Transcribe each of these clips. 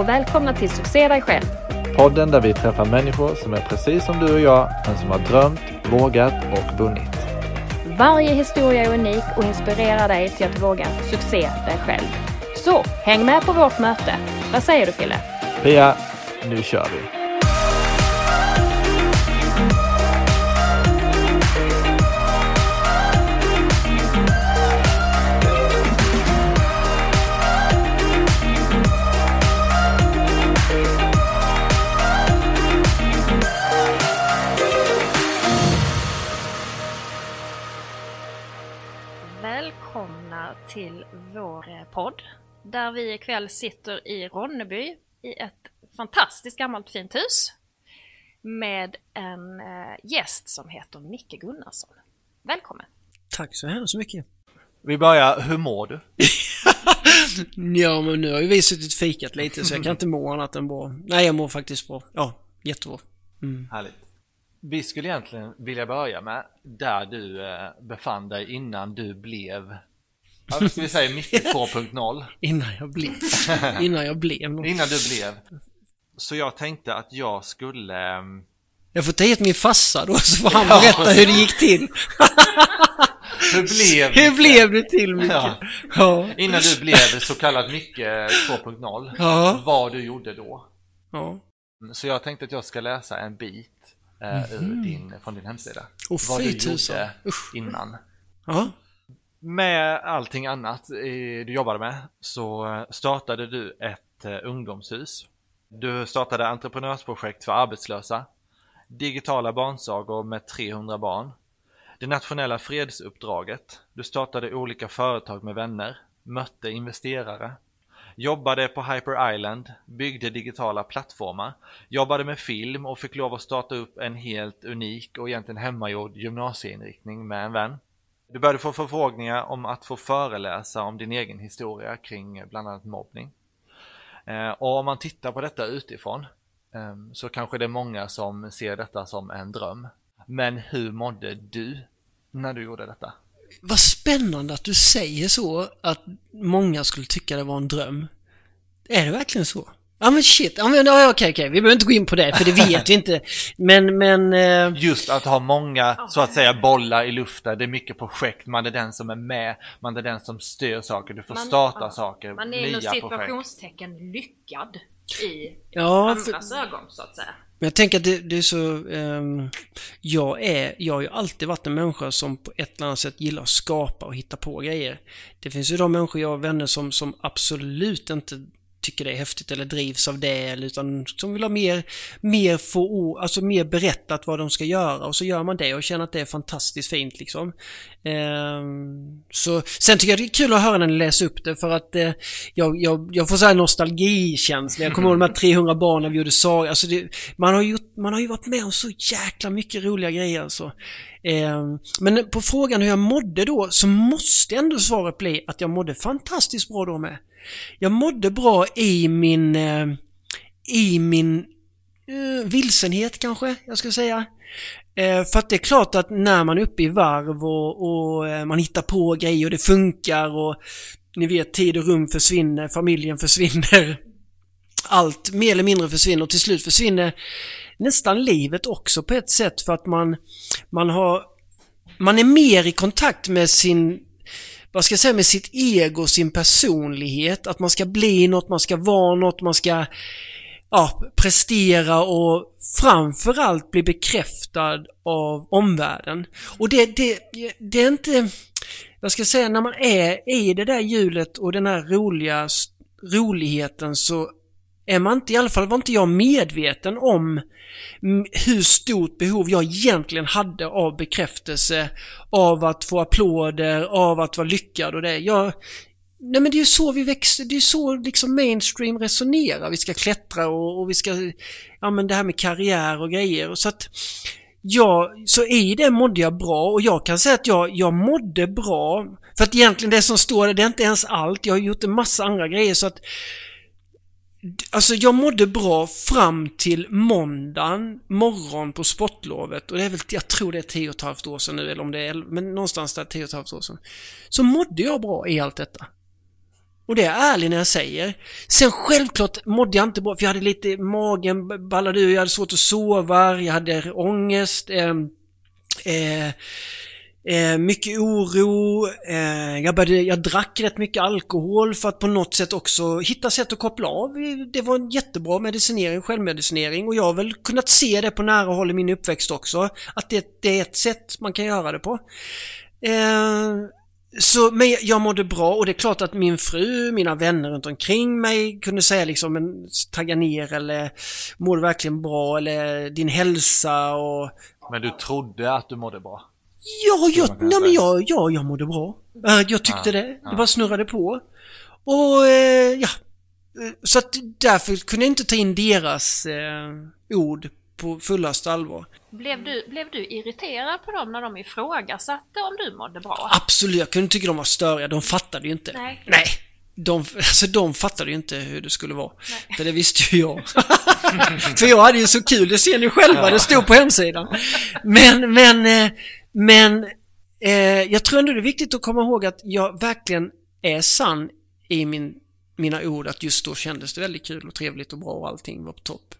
och välkomna till Succé dig själv. Podden där vi träffar människor som är precis som du och jag, men som har drömt, vågat och vunnit. Varje historia är unik och inspirerar dig till att våga succé dig själv. Så häng med på vårt möte. Vad säger du Fille? Pia, nu kör vi! Podd där vi ikväll sitter i Ronneby i ett fantastiskt gammalt fint hus med en eh, gäst som heter Micke Gunnarsson. Välkommen! Tack så hemskt mycket. Vi börjar, hur mår du? Ja, men nu har ju vi suttit fikat lite så jag kan inte må annat än bra. Nej, jag mår faktiskt bra. Ja, jättebra. Mm. Härligt. Vi skulle egentligen vilja börja med där du eh, befann dig innan du blev, ja, ska vi säga Micke 2.0? Innan jag blev. Innan jag blev något. Innan du blev. Så jag tänkte att jag skulle ehm, Jag får ta hit min farsa då så får han Ja, berätta hur det gick till. Hur blev Hur blev det till Micke? Ja. Ja. Innan du blev så kallad Micke 2.0, Ja. vad du gjorde då. Så jag tänkte att jag ska läsa en bit eh, ur din, från din hemsida. Åh, vad du gjorde Usch. innan. Med allting annat du jobbade med så eh, startade du ett eh, ungdomshus. Du startade entreprenörsprojekt för arbetslösa, digitala barnsagor med 300 barn, det nationella fredsuppdraget. Du startade olika företag med vänner, mötte investerare, jobbade på Hyper Island, byggde digitala plattformar, jobbade med film och fick lov att starta upp en helt unik och egentligen hemmagjord gymnasieinriktning med en vän. Du började få förfrågningar om att få föreläsa om din egen historia kring eh, bland annat mobbning. Eh, och om man tittar på detta utifrån ehm, så kanske det är många som ser detta som en dröm. Men hur mådde du när du gjorde detta? Vad spännande att du säger så, att många skulle tycka det var en dröm. Är det verkligen så? Ja men shit, ja men okej okej, vi behöver inte gå in på det för det vet vi inte. Men, men... Eh, Just att ha många, så att säga, bollar i luften. Det är mycket projekt. Man är den som är med. Man är den som styr saker. Du får Man- starta ja, saker. Man är inom nya projekt. situationstecken lyckad i ja, för, andras ögon så att säga. Men jag tänker att det, det är så... ehm, jag, är, jag har ju alltid varit en människa som på ett eller annat sätt gillar att skapa och hitta på grejer. Det finns ju de människor jag har vänner som, som absolut inte tycker det är häftigt eller drivs av det, eller utan som vill ha mer, mer få alltså mer berättat vad de ska göra och så gör man det och känner att det är fantastiskt fint liksom. Ehm, så, sen tycker jag det är kul att höra när ni läser upp det för att eh, jag, jag, jag får såhär nostalgikänsla. Jag kommer ihåg de här 300 barnen vi gjorde saga. Alltså det, man, har gjort, man har ju varit med om så jäkla mycket roliga grejer alltså. Ehm, men på frågan hur jag mådde då så måste ändå svaret bli att jag mådde fantastiskt bra då med. Jag mådde bra i min, eh, i min eh, vilsenhet kanske, jag ska säga. Eh, för att det är klart att när man är uppe i varv och, och eh, man hittar på grejer och det funkar och ni vet tid och rum försvinner, familjen försvinner. Allt mer eller mindre försvinner och till slut försvinner nästan livet också på ett sätt för att man, man har man är mer i kontakt med sin vad ska jag säga, med sitt ego, sin personlighet. Att man ska bli något, man ska vara något, man ska ja, prestera och framförallt bli bekräftad av omvärlden. Och det, det, det är inte, jag ska säga, när man är i det där hjulet och den här roliga roligheten så är man inte, i alla fall var inte jag medveten om hur stort behov jag egentligen hade av bekräftelse, av att få applåder, av att vara lyckad och det. Jag, Nej men det är ju så vi växer, det är så liksom mainstream resonerar. Vi ska klättra och, och vi ska, ja men det här med karriär och grejer. Så att, ja, så i det mådde jag bra och jag kan säga att jag, jag mådde bra. För att egentligen det som står där, det är inte ens allt. Jag har gjort en massa andra grejer så att Alltså jag mådde bra fram till måndagen morgon på sportlovet och det är väl, jag tror det är tio och ett halvt år sedan nu eller om det är, men någonstans där tio och ett halvt år sedan. Så mådde jag bra i allt detta. Och det är jag ärlig när jag säger. Sen självklart mådde jag inte bra, för jag hade lite, magen ballade ur, jag hade svårt att sova, jag hade ångest. Eh, eh, eh, mycket oro, eh, jag, började, jag drack rätt mycket alkohol för att på något sätt också hitta sätt att koppla av. Det var en jättebra medicinering, självmedicinering och jag har väl kunnat se det på nära håll i min uppväxt också. Att det, det är ett sätt man kan göra det på. Eh, så, men jag mådde bra och det är klart att min fru, mina vänner runt omkring mig kunde säga liksom en, tagga ner eller mår du verkligen bra eller din hälsa och... Men du trodde att du mådde bra? Ja, jag, nej, men jag, ja, jag mådde bra. Äh, jag tyckte ja, det. Det bara snurrade på. Och eh, ja, så att därför kunde jag inte ta in deras eh, ord på fullaste allvar. Blev du, blev du irriterad på dem när de ifrågasatte om du mådde bra? Absolut, jag kunde tycka de var störiga. De fattade ju inte. Nej. Nej. De, alltså de fattade ju inte hur det skulle vara. Nej. För det visste ju jag. För jag hade ju så kul, det ser ni själva, ja. det stod på hemsidan. Men, men, eh, men eh, jag tror ändå det är viktigt att komma ihåg att jag verkligen är sann i min, mina ord att just då kändes det väldigt kul och trevligt och bra och allting var på topp.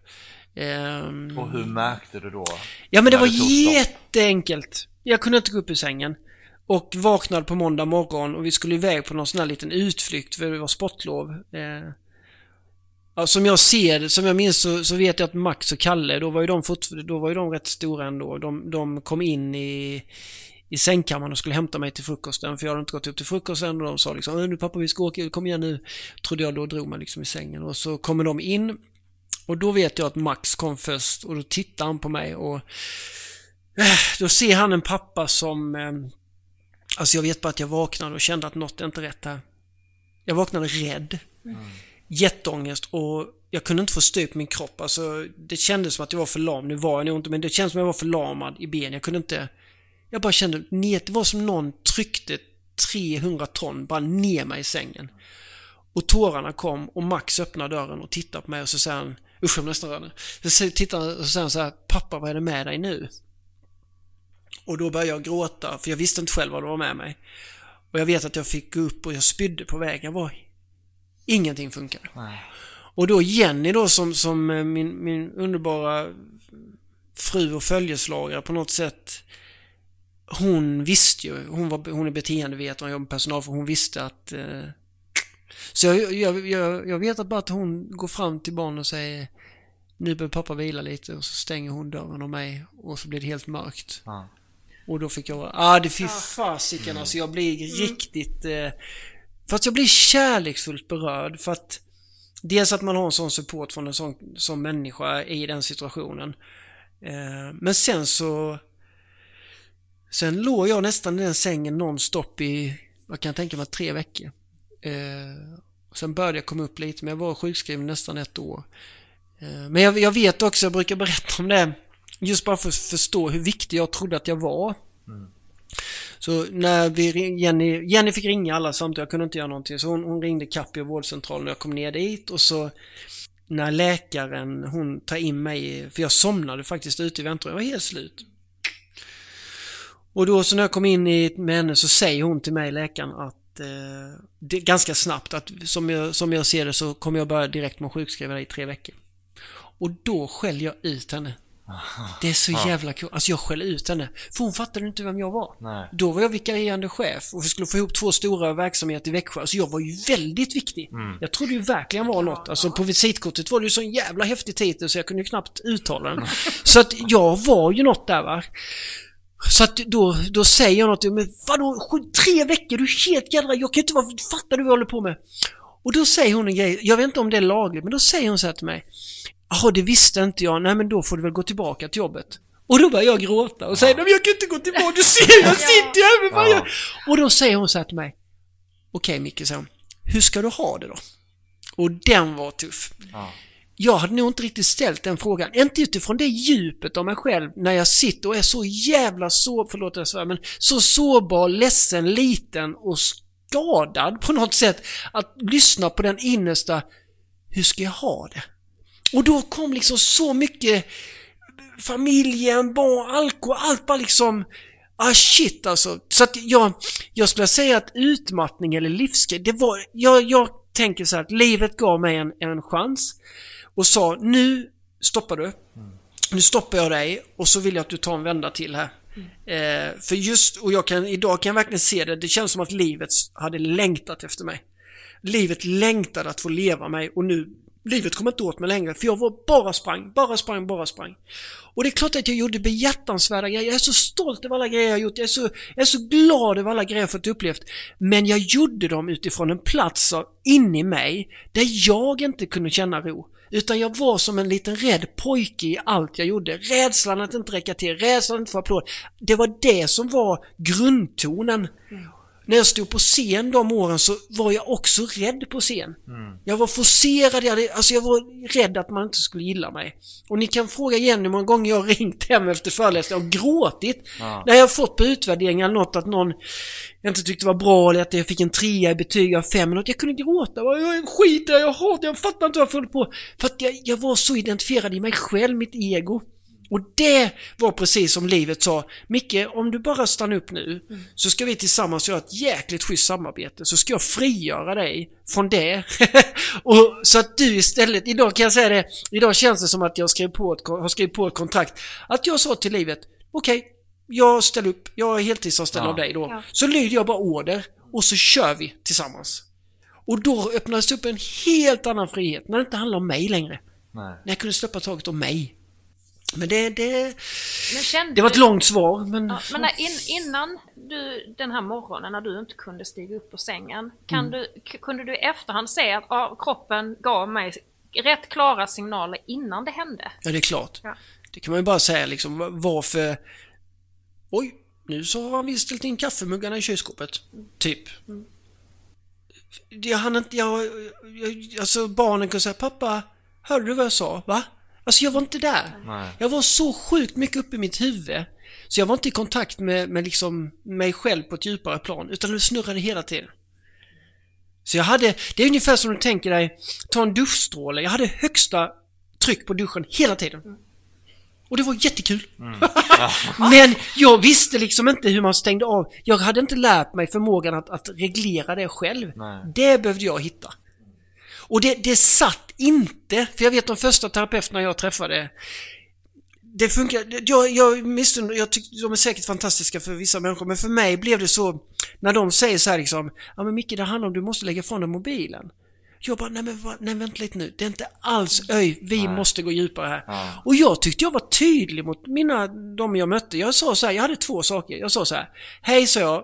Um, och hur märkte du då? Ja men det var jätteenkelt. Jag kunde inte gå upp ur sängen. Och vaknade på måndag morgon och vi skulle iväg på någon sån här liten utflykt för det var sportlov. Eh, ja, som jag ser det, som jag minns så, så, vet jag att Max och Kalle, då var ju de, fort, då var ju de rätt stora ändå. De, de kom in i, i sängkammaren och skulle hämta mig till frukosten för jag hade inte gått upp till frukosten och de sa liksom äh, nu pappa vi ska åka, kom igen nu. Trodde jag då drog mig liksom i sängen och så kommer de in och då vet jag att Max kom först och då tittar han på mig och eh, då ser han en pappa som eh, Alltså jag vet bara att jag vaknade och kände att något är inte rätt här. Jag vaknade rädd. Mm. Jätteångest och jag kunde inte få styr på min kropp. Alltså det kändes som att jag var förlamad. Nu var jag nog inte men det kändes som att jag var förlamad i benen. Jag kunde inte... Jag bara kände, det var som någon tryckte 300 ton bara ner mig i sängen. Och tårarna kom och Max öppnar dörren och tittar på mig och så säger han Usch, jag nästan rörd Så tittar han och säger så här, Pappa, vad är det med dig nu? Och då började jag gråta, för jag visste inte själv vad det var med mig. Och jag vet att jag fick gå upp och jag spydde på vägen. Var... Ingenting funkade. Nej. Och då Jenny då som, som eh, min, min underbara fru och följeslagare på något sätt hon visste ju, hon, var, hon är beteendevetare och jobbar med personal för hon visste att eh, så jag, jag, jag, jag vet att bara att hon går fram till barnen och säger Nu behöver pappa vila lite och så stänger hon dörren om mig och så blir det helt mörkt. Ja. Och då fick jag vara, ah det fy fasiken mm. alltså jag blir mm. riktigt eh, Fast jag blir kärleksfullt berörd för att Dels att man har en sån support från en sån, som människa i den situationen. Eh, men sen så Sen låg jag nästan i den sängen nonstop i, vad kan jag tänka mig, tre veckor. Eh, sen började jag komma upp lite, men jag var sjukskriven nästan ett år. Eh, men jag, jag, vet också, jag brukar berätta om det, just bara för att förstå hur viktig jag trodde att jag var. Mm. Så när vi, Jenny, Jenny fick ringa alla samtidigt, jag kunde inte göra någonting. Så hon, hon ringde Capio vårdcentralen och jag kom ner dit och så när läkaren, hon tar in mig, för jag somnade faktiskt ute i väntrummet, jag var helt slut. Och då så när jag kom in i, med henne så säger hon till mig, läkaren, att eh, det, ganska snabbt att som jag, som jag ser det så kommer jag börja direkt med att sjukskriva dig i tre veckor. Och då skäller jag ut henne. Det är så jävla kul. Alltså jag skäller ut henne. För hon fattade inte vem jag var. Nej. Då var jag vikarierande chef och vi skulle få ihop två stora verksamheter i Växjö. Så jag var ju väldigt viktig. Mm. Jag trodde ju verkligen var något. Alltså på visitkortet var det ju sån jävla häftig titel så jag kunde ju knappt uttala den. Så att jag var ju något där va. Så att då, då säger jag något, men vadå, tre veckor, du är helt jädra, jag kan inte vara, fattar du vad jag håller på med? Och då säger hon en grej, jag vet inte om det är lagligt, men då säger hon så här till mig. Jaha, det visste inte jag. Nej, men då får du väl gå tillbaka till jobbet. Och då börjar jag gråta och säger, men jag kan inte gå tillbaka, du ser, jag sitter ju här med jag... Och då säger hon så här till mig. Okej Micke. Hur ska du ha det då? Och den var tuff. Ja. Jag hade nog inte riktigt ställt den frågan. Inte utifrån det djupet av mig själv när jag sitter och är så jävla så, förlåt jag svär, men så sårbar, ledsen, liten och skadad på något sätt. Att lyssna på den innersta, hur ska jag ha det? Och då kom liksom så mycket familjen, barn, alkohol, allt bara liksom Ah shit alltså. Så att jag, jag skulle säga att utmattning eller livsgrej, det var, jag, jag tänker så här att livet gav mig en, en chans och sa nu stoppar du. Nu stoppar jag dig och så vill jag att du tar en vända till här. Eh, för just, och jag kan, idag kan jag verkligen se det, det känns som att livet hade längtat efter mig. Livet längtade att få leva mig och nu, livet kom inte åt mig längre för jag var bara sprang, bara sprang, bara sprang. Och det är klart att jag gjorde behjärtansvärda grejer, jag är så stolt över alla grejer jag har gjort, jag är så, jag är så glad över alla grejer jag fått upplevt. Men jag gjorde dem utifrån en plats inne i mig där jag inte kunde känna ro. Utan jag var som en liten rädd pojke i allt jag gjorde. Rädslan att inte räcka till, rädslan att inte få applåd. Det var det som var grundtonen. Mm. När jag stod på scen de åren så var jag också rädd på scen. Jag var forcerad, jag, hade, alltså jag var rädd att man inte skulle gilla mig. Och ni kan fråga igen hur många gånger jag har ringt hem efter föreläsningar och gråtit. Ja. När jag har fått på utvärderingar något att någon inte tyckte var bra eller att jag fick en trea i betyg av fem något. Jag kunde gråta. Jag är skit där, jag hatar, jag fattar inte vad jag föll på. För att jag, jag var så identifierad i mig själv, mitt ego. Och det var precis som livet sa. Micke, om du bara stannar upp nu så ska vi tillsammans göra ett jäkligt schysst samarbete. Så ska jag frigöra dig från det. och så att du istället, idag kan jag säga det, idag känns det som att jag skrev på ett, har skrivit på ett kontrakt. Att jag sa till livet, okej, jag ställer upp, jag är heltidsanställd Ja. av dig då. Ja. Så lyder jag bara order och så kör vi tillsammans. Och då öppnades upp en helt annan frihet när det inte handlar om mig längre. Nej. När jag kunde släppa taget om mig. Men det, det, Men det var ett du- långt svar, men... Ja, men in, innan du, den här morgonen när du inte kunde stiga upp på sängen, kan Mm. du, kunde du i efterhand se att ja, kroppen gav mig rätt klara signaler innan det hände? Ja, det är klart. Ja. Det kan man ju bara säga liksom, va- varför... Oj, nu så har han visst ställt in kaffemuggarna i kylskåpet. Typ. Jag hann inte, jag, jag, alltså barnen kunde säga pappa, hörde du vad jag sa? Va? Alltså jag var inte där. Nej. Jag var så sjukt mycket uppe i mitt huvud. Så jag var inte i kontakt med, med liksom mig själv på ett djupare plan, utan det snurrade hela tiden. Så jag hade, det är ungefär som du tänker dig, ta en duschstråle. Jag hade högsta tryck på duschen hela tiden. Och det var jättekul. Men jag visste liksom inte hur man stängde av. Jag hade inte lärt mig förmågan att, att reglera det själv. Nej. Det behövde jag hitta. Och det, det satt inte, för jag vet de första terapeuterna jag träffade det funkar, jag, jag missunnar, jag tycker de är säkert fantastiska för vissa människor, men för mig blev det så när de säger så här liksom, ja men Micke det handlar om du måste lägga ifrån dig mobilen. Jag bara, nej men va, nej vänta lite nu, det är inte alls, öj, vi Nej. måste gå djupare här. Ja. Och jag tyckte jag var tydlig mot mina, de jag mötte. Jag sa så här, jag hade två saker. Jag sa så här, hej sa jag.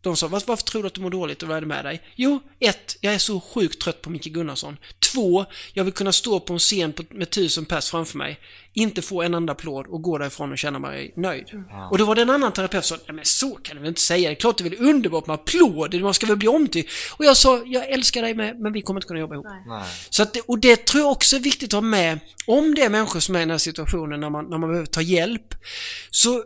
De sa, varför, varför tror du att du mår dåligt och vad är det med dig? Jo, ett, jag är så sjukt trött på Micke Gunnarsson. Två, jag vill kunna stå på en scen på, med tusen pers framför mig, inte få en enda applåd och gå därifrån och känna mig nöjd. Och då var det en annan terapeut som sa, nej men så kan du väl inte säga, det är klart det är väl underbart med applåder, man ska väl bli omtyckt. Och jag sa, jag älskar dig med, men vi kommer inte kunna jobba ihop. Nej. Så att och det tror jag också är viktigt att ha med, om det är människor som är i den här situationen när man, när man behöver ta hjälp, så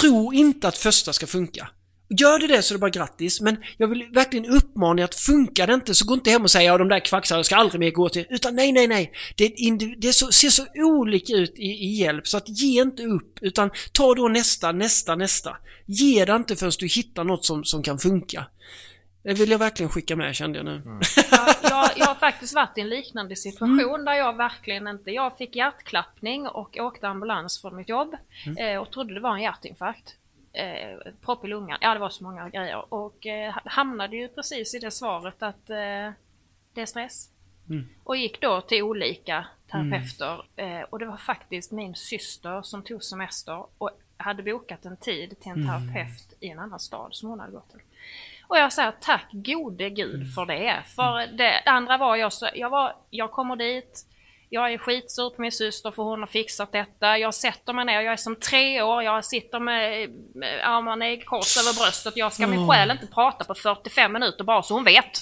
tro inte att första ska funka. Gör det det så är det bara grattis, men jag vill verkligen uppmana er att funkar det inte så gå inte hem och säga ja de där kvacksarna ska aldrig mer gå till, utan nej, nej, nej. Det, det så, ser så olika ut i, i hjälp så att ge inte upp, utan ta då nästa, nästa, nästa. Ge det inte förrän du hittar något som, som kan funka. Det vill jag verkligen skicka med kände jag nu. Jag, jag, jag har faktiskt varit i en liknande situation där jag verkligen inte... Jag fick hjärtklappning och åkte ambulans från mitt jobb eh, och trodde det var en hjärtinfarkt. Eh, propp i lungan, ja det var så många grejer. Och eh, hamnade ju precis i det svaret att eh, det är stress. Mm. Och gick då till olika terapeuter eh, och det var faktiskt min syster som tog semester och hade bokat en tid till en terapeut i en annan stad som hon hade gått till. Och jag säger tack gode gud för det. För det andra var jag så, jag var, jag kommer dit, jag är skitsur på min syster för hon har fixat detta. Jag sätter mig ner, jag är som tre år, jag sitter med, armarna i kors över bröstet. Jag ska min själ inte prata på 45 minuter bara så hon vet.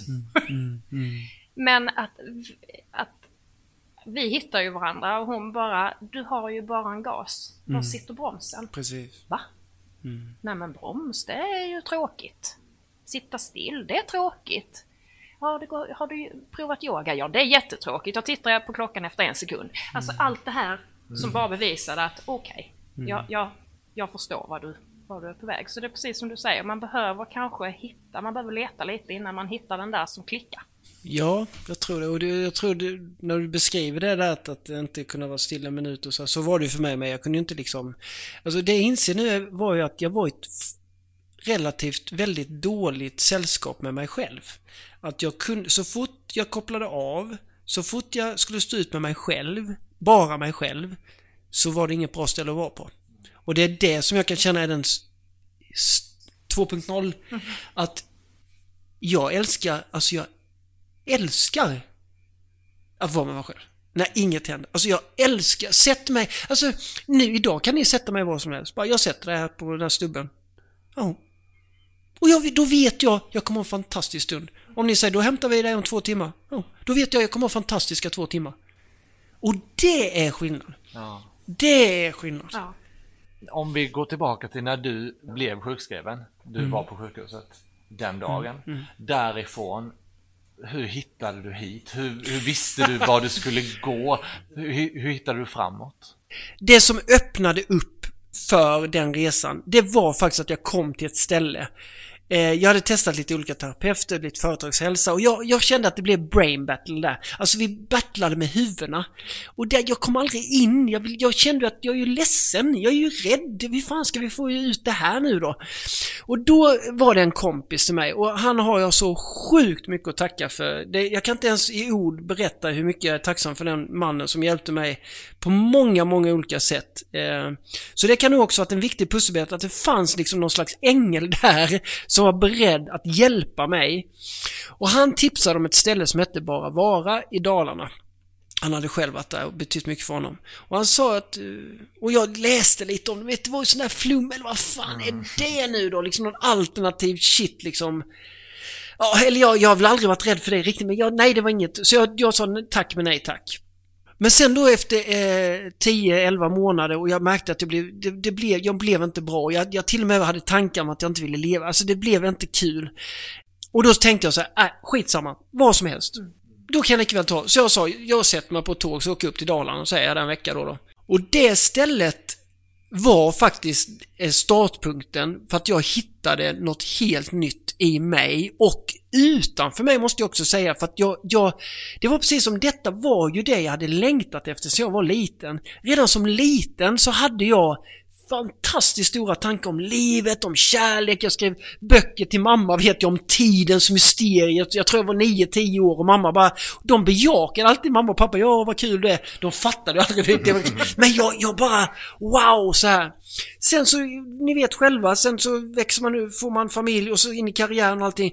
Men att, att vi hittar ju varandra och hon bara, du har ju bara en gas. Var sitter bromsen? Precis. Va? Nej men broms, det är ju tråkigt. Sitta still, det är tråkigt. Det går, har du provat yoga? Ja, det är jättetråkigt. Jag tittar på klockan efter en sekund. Alltså allt det här som bara bevisade att okej, jag, jag, jag förstår vad du, vad du är på väg. Så det är precis som du säger, man behöver kanske hitta, man behöver leta lite innan man hittar den där som klickar. Ja, jag tror det. Och det, jag tror det, när du beskriver det där att, att inte kunna vara stilla en minut och så, så var det för mig med. Jag kunde ju inte liksom... Alltså det jag inser nu var ju att jag var i ett relativt väldigt dåligt sällskap med mig själv. Att jag kunde, så fort jag kopplade av, så fort jag skulle stå ut med mig själv, bara mig själv, så var det inget bra ställe att vara på. Och det är det som jag kan känna är den s- s- 2.0. Att jag älskar, alltså jag älskar att vara med mig själv. När inget händer. Alltså jag älskar, sätt mig, alltså nu idag kan ni sätta mig var som helst. Bara jag sätter det här på den här stubben. Ja. Och jag, då vet jag, jag kommer ha en fantastisk stund. Om ni säger då hämtar vi dig om två timmar. Då vet jag, jag kommer ha fantastiska två timmar. Och det är skillnad. Ja. Det är skillnad. Ja. Om vi går tillbaka till när du blev sjukskriven. Du var på sjukhuset den dagen. Därifrån, hur hittade du hit? Hur, hur visste du var du skulle gå? Hur, hur hittade du framåt? Det som öppnade upp för den resan, det var faktiskt att jag kom till ett ställe. Eh, Jag hade testat lite olika terapeuter, lite företagshälsa och jag, jag kände att det blev brain battle där. Alltså vi battlade med huvudena. Och där, jag kom aldrig in. Jag, jag kände att jag är ju ledsen, jag är ju rädd. Hur fan ska vi få ut det här nu då? Och då var det en kompis till mig och han har jag så sjukt mycket att tacka för. Det, jag kan inte ens i ord berätta hur mycket jag är tacksam för den mannen som hjälpte mig på många, många olika sätt. Eh, så det kan nog också varit en viktig pusselbit att det fanns liksom någon slags ängel där som var beredd att hjälpa mig. Och han tipsade om ett ställe som hette Bara Vara i Dalarna. Han hade själv varit där och betytt mycket för honom. Och han sa att, eh, och jag läste lite om det, det var ju sån där flum, eller vad fan är det nu då? Liksom någon alternativ shit liksom. Ja, eller jag, jag har väl aldrig varit rädd för det riktigt, men jag, nej det var inget. Så jag, jag sa tack men nej tack. Men sen då efter eh, 10-11 månader och jag märkte att det blev, det, det blev, jag blev inte bra. Jag, jag till och med hade tankar om att jag inte ville leva. Alltså det blev inte kul. Och då tänkte jag så här, äh, skitsamma, vad som helst. Då kan jag lika väl ta. Så jag sa, jag sätter mig på ett tåg så åker jag upp till Dalarna och säger jag en vecka då, då. Och det stället var faktiskt eh, startpunkten för att jag hittade något helt nytt i mig och utanför mig måste jag också säga för att jag, jag det var precis som detta var ju det jag hade längtat efter så jag var liten. Redan som liten så hade jag fantastiskt stora tankar om livet, om kärlek. Jag skrev böcker till mamma, vet jag, om tidens mysterier. Jag tror jag var 9-10 år och mamma bara, de bejakade alltid mamma och pappa, ja vad kul det är. De fattade ju aldrig. Det men jag, jag bara, wow så här. Sen så, ni vet själva, sen så växer man nu, får man familj och så in i karriären och allting.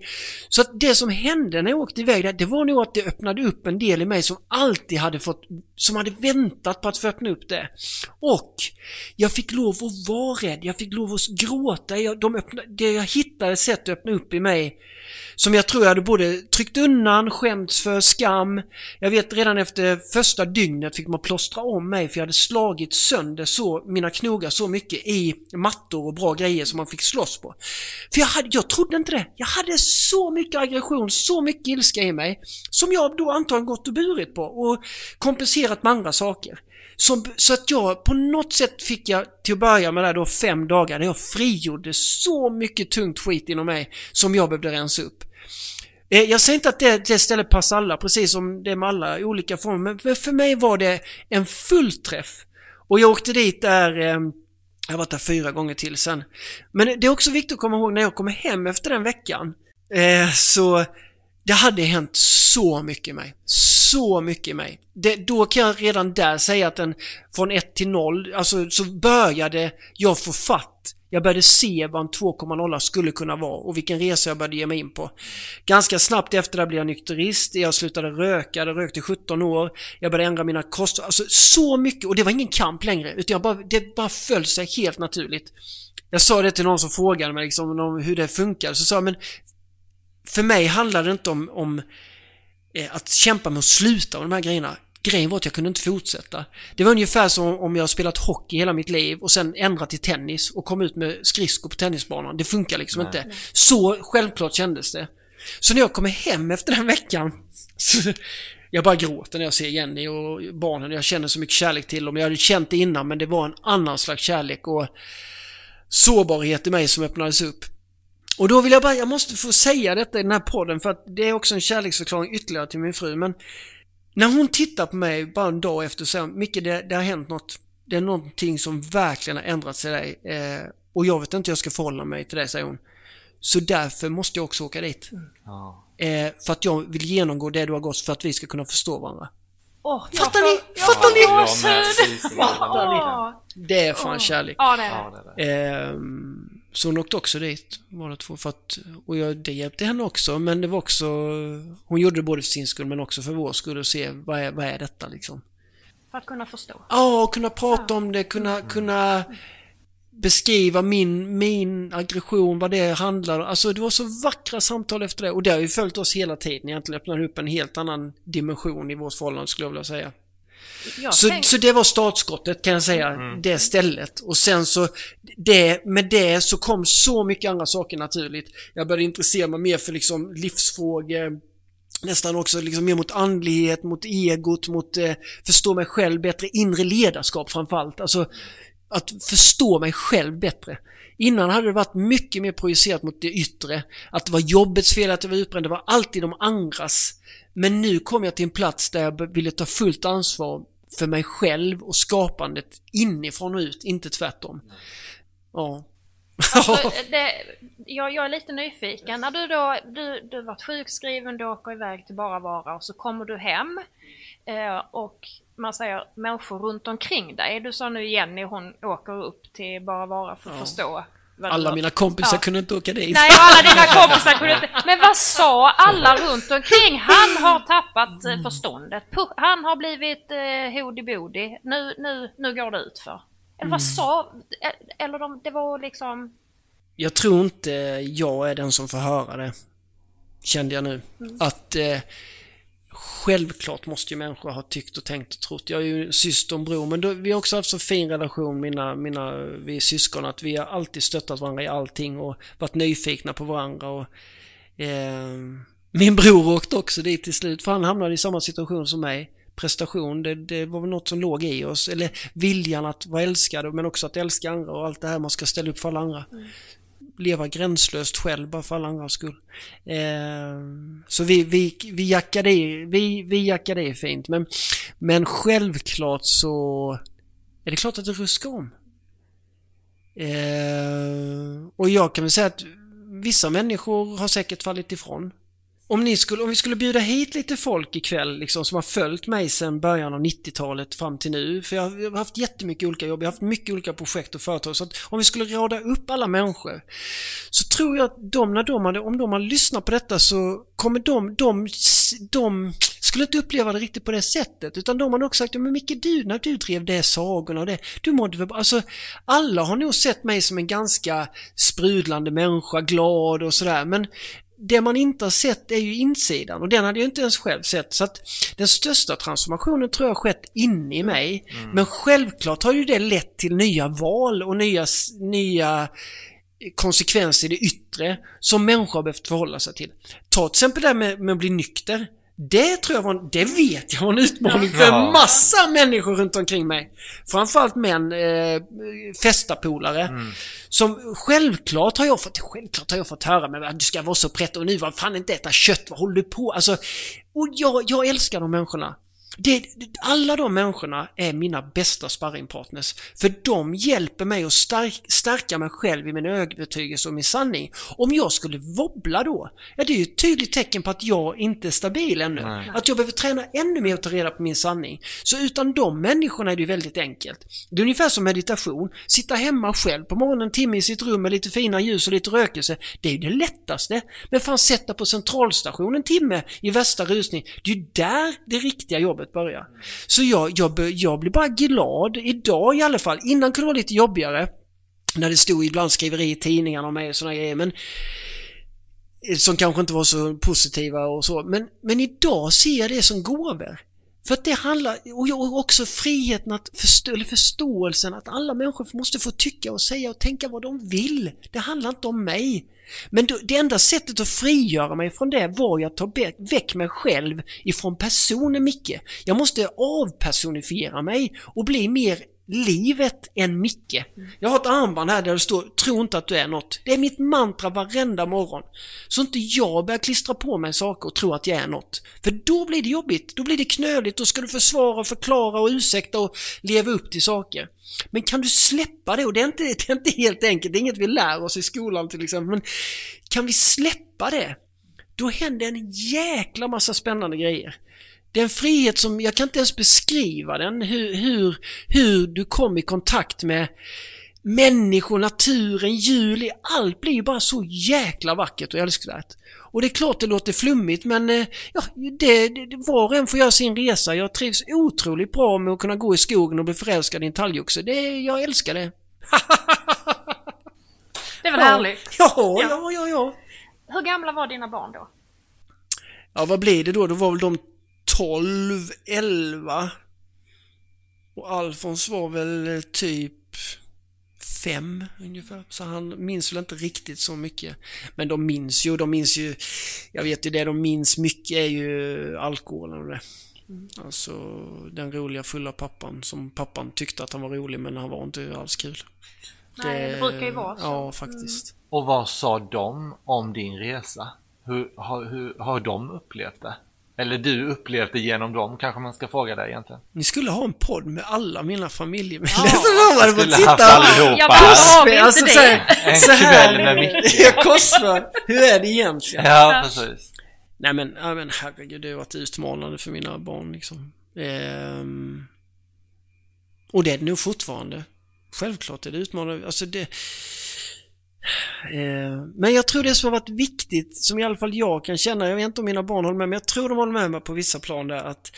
Så att det som hände när jag åkte iväg där, det var nog att det öppnade upp en del i mig som alltid hade fått, som hade väntat på att få öppna upp det. Och jag fick lov att vara rädd, jag fick lov att gråta. Jag, de öppna, det jag hittade sätt att öppna upp i mig som jag tror jag hade både tryckt undan, skämts för, skam. Jag vet redan efter första dygnet fick man plåstra om mig för jag hade slagit sönder så, mina knogar så mycket i mattor och bra grejer som man fick slåss på. För jag, hade, jag trodde inte det. Jag hade så mycket aggression, så mycket ilska i mig som jag då antagligen gått och burit på och kompenserat med andra saker. Som, så att jag på något sätt fick jag till att börja med där då fem dagar när jag frigjorde så mycket tungt skit inom mig som jag behövde rensa upp. Eh, jag säger inte att det, det stället passar alla, precis som det är med alla olika former, men för mig var det en fullträff. Och jag åkte dit där, ehm, jag har varit där fyra gånger till sen. Men det är också viktigt att komma ihåg när jag kommer hem efter den veckan, eh, så det hade hänt så mycket i mig. Så mycket i mig. Det, då kan jag redan där säga att den från 1 till 0, alltså så började jag få fatt. Jag började se vad en 2,0 skulle kunna vara och vilken resa jag började ge mig in på. Ganska snabbt efter det blev jag nykterist, jag slutade röka, jag rökte i 17 år, jag började ändra mina kost... Alltså så mycket och det var ingen kamp längre utan jag bara, det bara föll sig helt naturligt. Jag sa det till någon som frågade mig liksom hur det funkar, så sa jag men för mig handlar det inte om, om eh, att kämpa med att sluta med de här grejerna. Grejen var att jag kunde inte fortsätta. Det var ungefär som om jag spelat hockey hela mitt liv och sen ändrat till tennis och kom ut med skridskor på tennisbanan. Det funkar liksom Nej. inte. Så självklart kändes det. Så när jag kommer hem efter den veckan jag bara gråter när jag ser Jenny och barnen. Jag känner så mycket kärlek till dem. Jag hade känt det innan men det var en annan slags kärlek och sårbarhet i mig som öppnades upp. Och då vill jag bara, jag måste få säga detta i den här podden för att det är också en kärleksförklaring ytterligare till min fru. Men när hon tittar på mig bara en dag efter och säger Micke det, det har hänt något. Det är någonting som verkligen har ändrats i dig. Eh, och jag vet inte hur jag ska förhålla mig till det, säger hon. Så därför måste jag också åka dit. Mm. Eh, för att jag vill genomgå det du har gått för att vi ska kunna förstå varandra. Oh, fattar ni? Jag fattar ni? Fattar ni? Det är fan kärlek. Ja, det är det. Eh, så hon åkte också dit, båda två. För att, och jag, det hjälpte henne också, men det var också... Hon gjorde det både för sin skull, men också för vår skull, och se vad är, vad är detta liksom. För att kunna förstå? Ja, och kunna prata ja. om det, kunna, mm. kunna beskriva min, min aggression, vad det handlar om. Alltså det var så vackra samtal efter det och det har ju följt oss hela tiden egentligen. Öppnar upp en helt annan dimension i vårt förhållande skulle jag vilja säga. Så, tänk... så det var startskottet kan jag säga, mm. det stället. Och sen så, det, med det så kom så mycket andra saker naturligt. Jag började intressera mig mer för liksom livsfrågor, nästan också liksom mer mot andlighet, mot egot, mot eh, förstå mig själv bättre, inre ledarskap framförallt. Alltså att förstå mig själv bättre. Innan hade det varit mycket mer projicerat mot det yttre. Att det var jobbets fel, att jag var utbränd, det var alltid de andras. Men nu kom jag till en plats där jag ville ta fullt ansvar för mig själv och skapandet inifrån och ut, inte tvärtom. Ja. Alltså, det, jag, jag, är lite nyfiken. När du då, du, du varit sjukskriven, du åker iväg till Bara Vara och så kommer du hem eh, och man säger människor runt omkring dig. Du sa nu Jenny, hon åker upp till Bara Vara för att ja. förstå alla mina kompisar ja. kunde inte åka dit. Nej, alla dina kompisar kunde inte. Men vad sa alla runt omkring? Han har tappat eh, förståndet. Han har blivit eh, hodi-bodi. Nu, nu, nu går det ut för. Eller vad mm. sa... Eh, eller de, det var liksom... Jag tror inte jag är den som får höra det. Kände jag nu. Mm. Att... Eh, Självklart måste ju människor ha tyckt och tänkt och trott. Jag är ju syster och bror, men då, vi har också haft så fin relation, mina, mina, vi syskon, att vi har alltid stöttat varandra i allting och varit nyfikna på varandra. Och, eh, min bror åkte också dit till slut, för han hamnade i samma situation som mig. Prestation, det, det var väl något som låg i oss, eller viljan att vara älskad, men också att älska andra och allt det här man ska ställa upp för alla andra. Mm leva gränslöst själv bara för alla andras skull. Eh, så vi, vi, vi jackade i, vi, vi jackade i fint. Men, men självklart så är det klart att det ruskar om. Eh, och jag kan väl säga att vissa människor har säkert fallit ifrån om, ni skulle, om vi skulle bjuda hit lite folk ikväll liksom, som har följt mig sedan början av 90-talet fram till nu. För jag har haft jättemycket olika jobb, jag har haft mycket olika projekt och företag. Så att om vi skulle rada upp alla människor så tror jag att de, när de hade, om de har lyssnat på detta så kommer de, de, de skulle inte uppleva det riktigt på det sättet. Utan de hade också sagt, men Micke du, när du drev det sagorna och det, du mådde väl Alltså, alla har nog sett mig som en ganska sprudlande människa, glad och sådär. Men det man inte har sett är ju insidan och den hade jag inte ens själv sett. Så att den största transformationen tror jag har skett inne i mig. Mm. Men självklart har ju det lett till nya val och nya, nya konsekvenser i det yttre som människor har behövt förhålla sig till. Ta till exempel det här med, med att bli nykter. Det tror jag var, det vet jag var en utmaning för en massa människor runt omkring mig. Framförallt män, eh, festapolare. Mm. Som självklart har jag fått, självklart har jag fått höra men du ska vara så prätt och nu var fan inte äta kött, vad håller du på? Alltså, och jag, jag älskar de människorna. Det, alla de människorna är mina bästa sparringpartners. För de hjälper mig att stark, stärka mig själv i min övertygelse och min sanning. Om jag skulle wobbla då, ja det är ju ett tydligt tecken på att jag inte är stabil ännu. Nej. Att jag behöver träna ännu mer och ta reda på min sanning. Så utan de människorna är det ju väldigt enkelt. Det är ungefär som meditation. Sitta hemma själv på morgonen en timme i sitt rum med lite fina ljus och lite rökelse. Det är ju det lättaste. Men fan sätta på centralstation en timme i värsta rusning. Det är ju där det riktiga jobbet börjar. Så jag, jag, jag blir bara glad idag i alla fall. Innan kunde det vara lite jobbigare. När det stod ibland skriveri i tidningarna om mig och sådana grejer. Men som kanske inte var så positiva och så. Men, men idag ser jag det som gåvor. För att det handlar, och också friheten att förstå, eller förståelsen att alla människor måste få tycka och säga och tänka vad de vill. Det handlar inte om mig. Men det enda sättet att frigöra mig från det var ju att ta väck mig själv ifrån personen Micke. Jag måste avpersonifiera mig och bli mer livet än Micke. Jag har ett armband här där det står Tro inte att du är något. Det är mitt mantra varenda morgon. Så inte jag börjar klistra på mig saker och tro att jag är något. För då blir det jobbigt, då blir det knöligt, då ska du försvara, förklara och ursäkta och leva upp till saker. Men kan du släppa det? Och det är inte, det är inte helt enkelt, det är inget vi lär oss i skolan till exempel. Men kan vi släppa det? Då händer en jäkla massa spännande grejer. Det är en frihet som, jag kan inte ens beskriva den, hur, hur, hur du kom i kontakt med människor, naturen, djur, allt blir ju bara så jäkla vackert och älskvärt. Och det är klart det låter flummigt men eh, ja, det, det, var och en får göra sin resa. Jag trivs otroligt bra med att kunna gå i skogen och bli förälskad i en talgoxe. Det, jag älskar det. Det väl Ja. härligt? Ja, ja, ja, ja. Hur gamla var dina barn då? Ja, vad blir det då? Då var väl de 12, 11. Och Alfons var väl eh, typ fem ungefär. Så han minns väl inte riktigt så mycket. Men de minns ju, de minns ju, jag vet ju det de minns mycket är ju alkoholen och det. Alltså den roliga fulla pappan som pappan tyckte att han var rolig men han var inte alls kul. Nej, det brukar ju vara så. Ja, faktiskt. Och vad sa de om din resa? Hur, har, hur har de upplevt det? Eller du upplevt det genom dem kanske man ska fråga dig egentligen. Ni skulle ha en podd med alla mina familjemedlemmar. Ja, man hade fått Skulle haft sitta allihopa Ja, vi inte alltså, det? så här, En så här. kväll med Micke. Ja, Korsberg. Hur är det egentligen? Ja, precis. Nej men, ja, men herregud, det har varit utmanande för mina barn liksom. Ehm, och det är det nog fortfarande. Självklart är det utmanande. Alltså det... Eh, men jag tror det som har varit viktigt, som i alla fall jag kan känna, jag vet inte om mina barn håller med, men jag tror de håller med mig på vissa plan där, att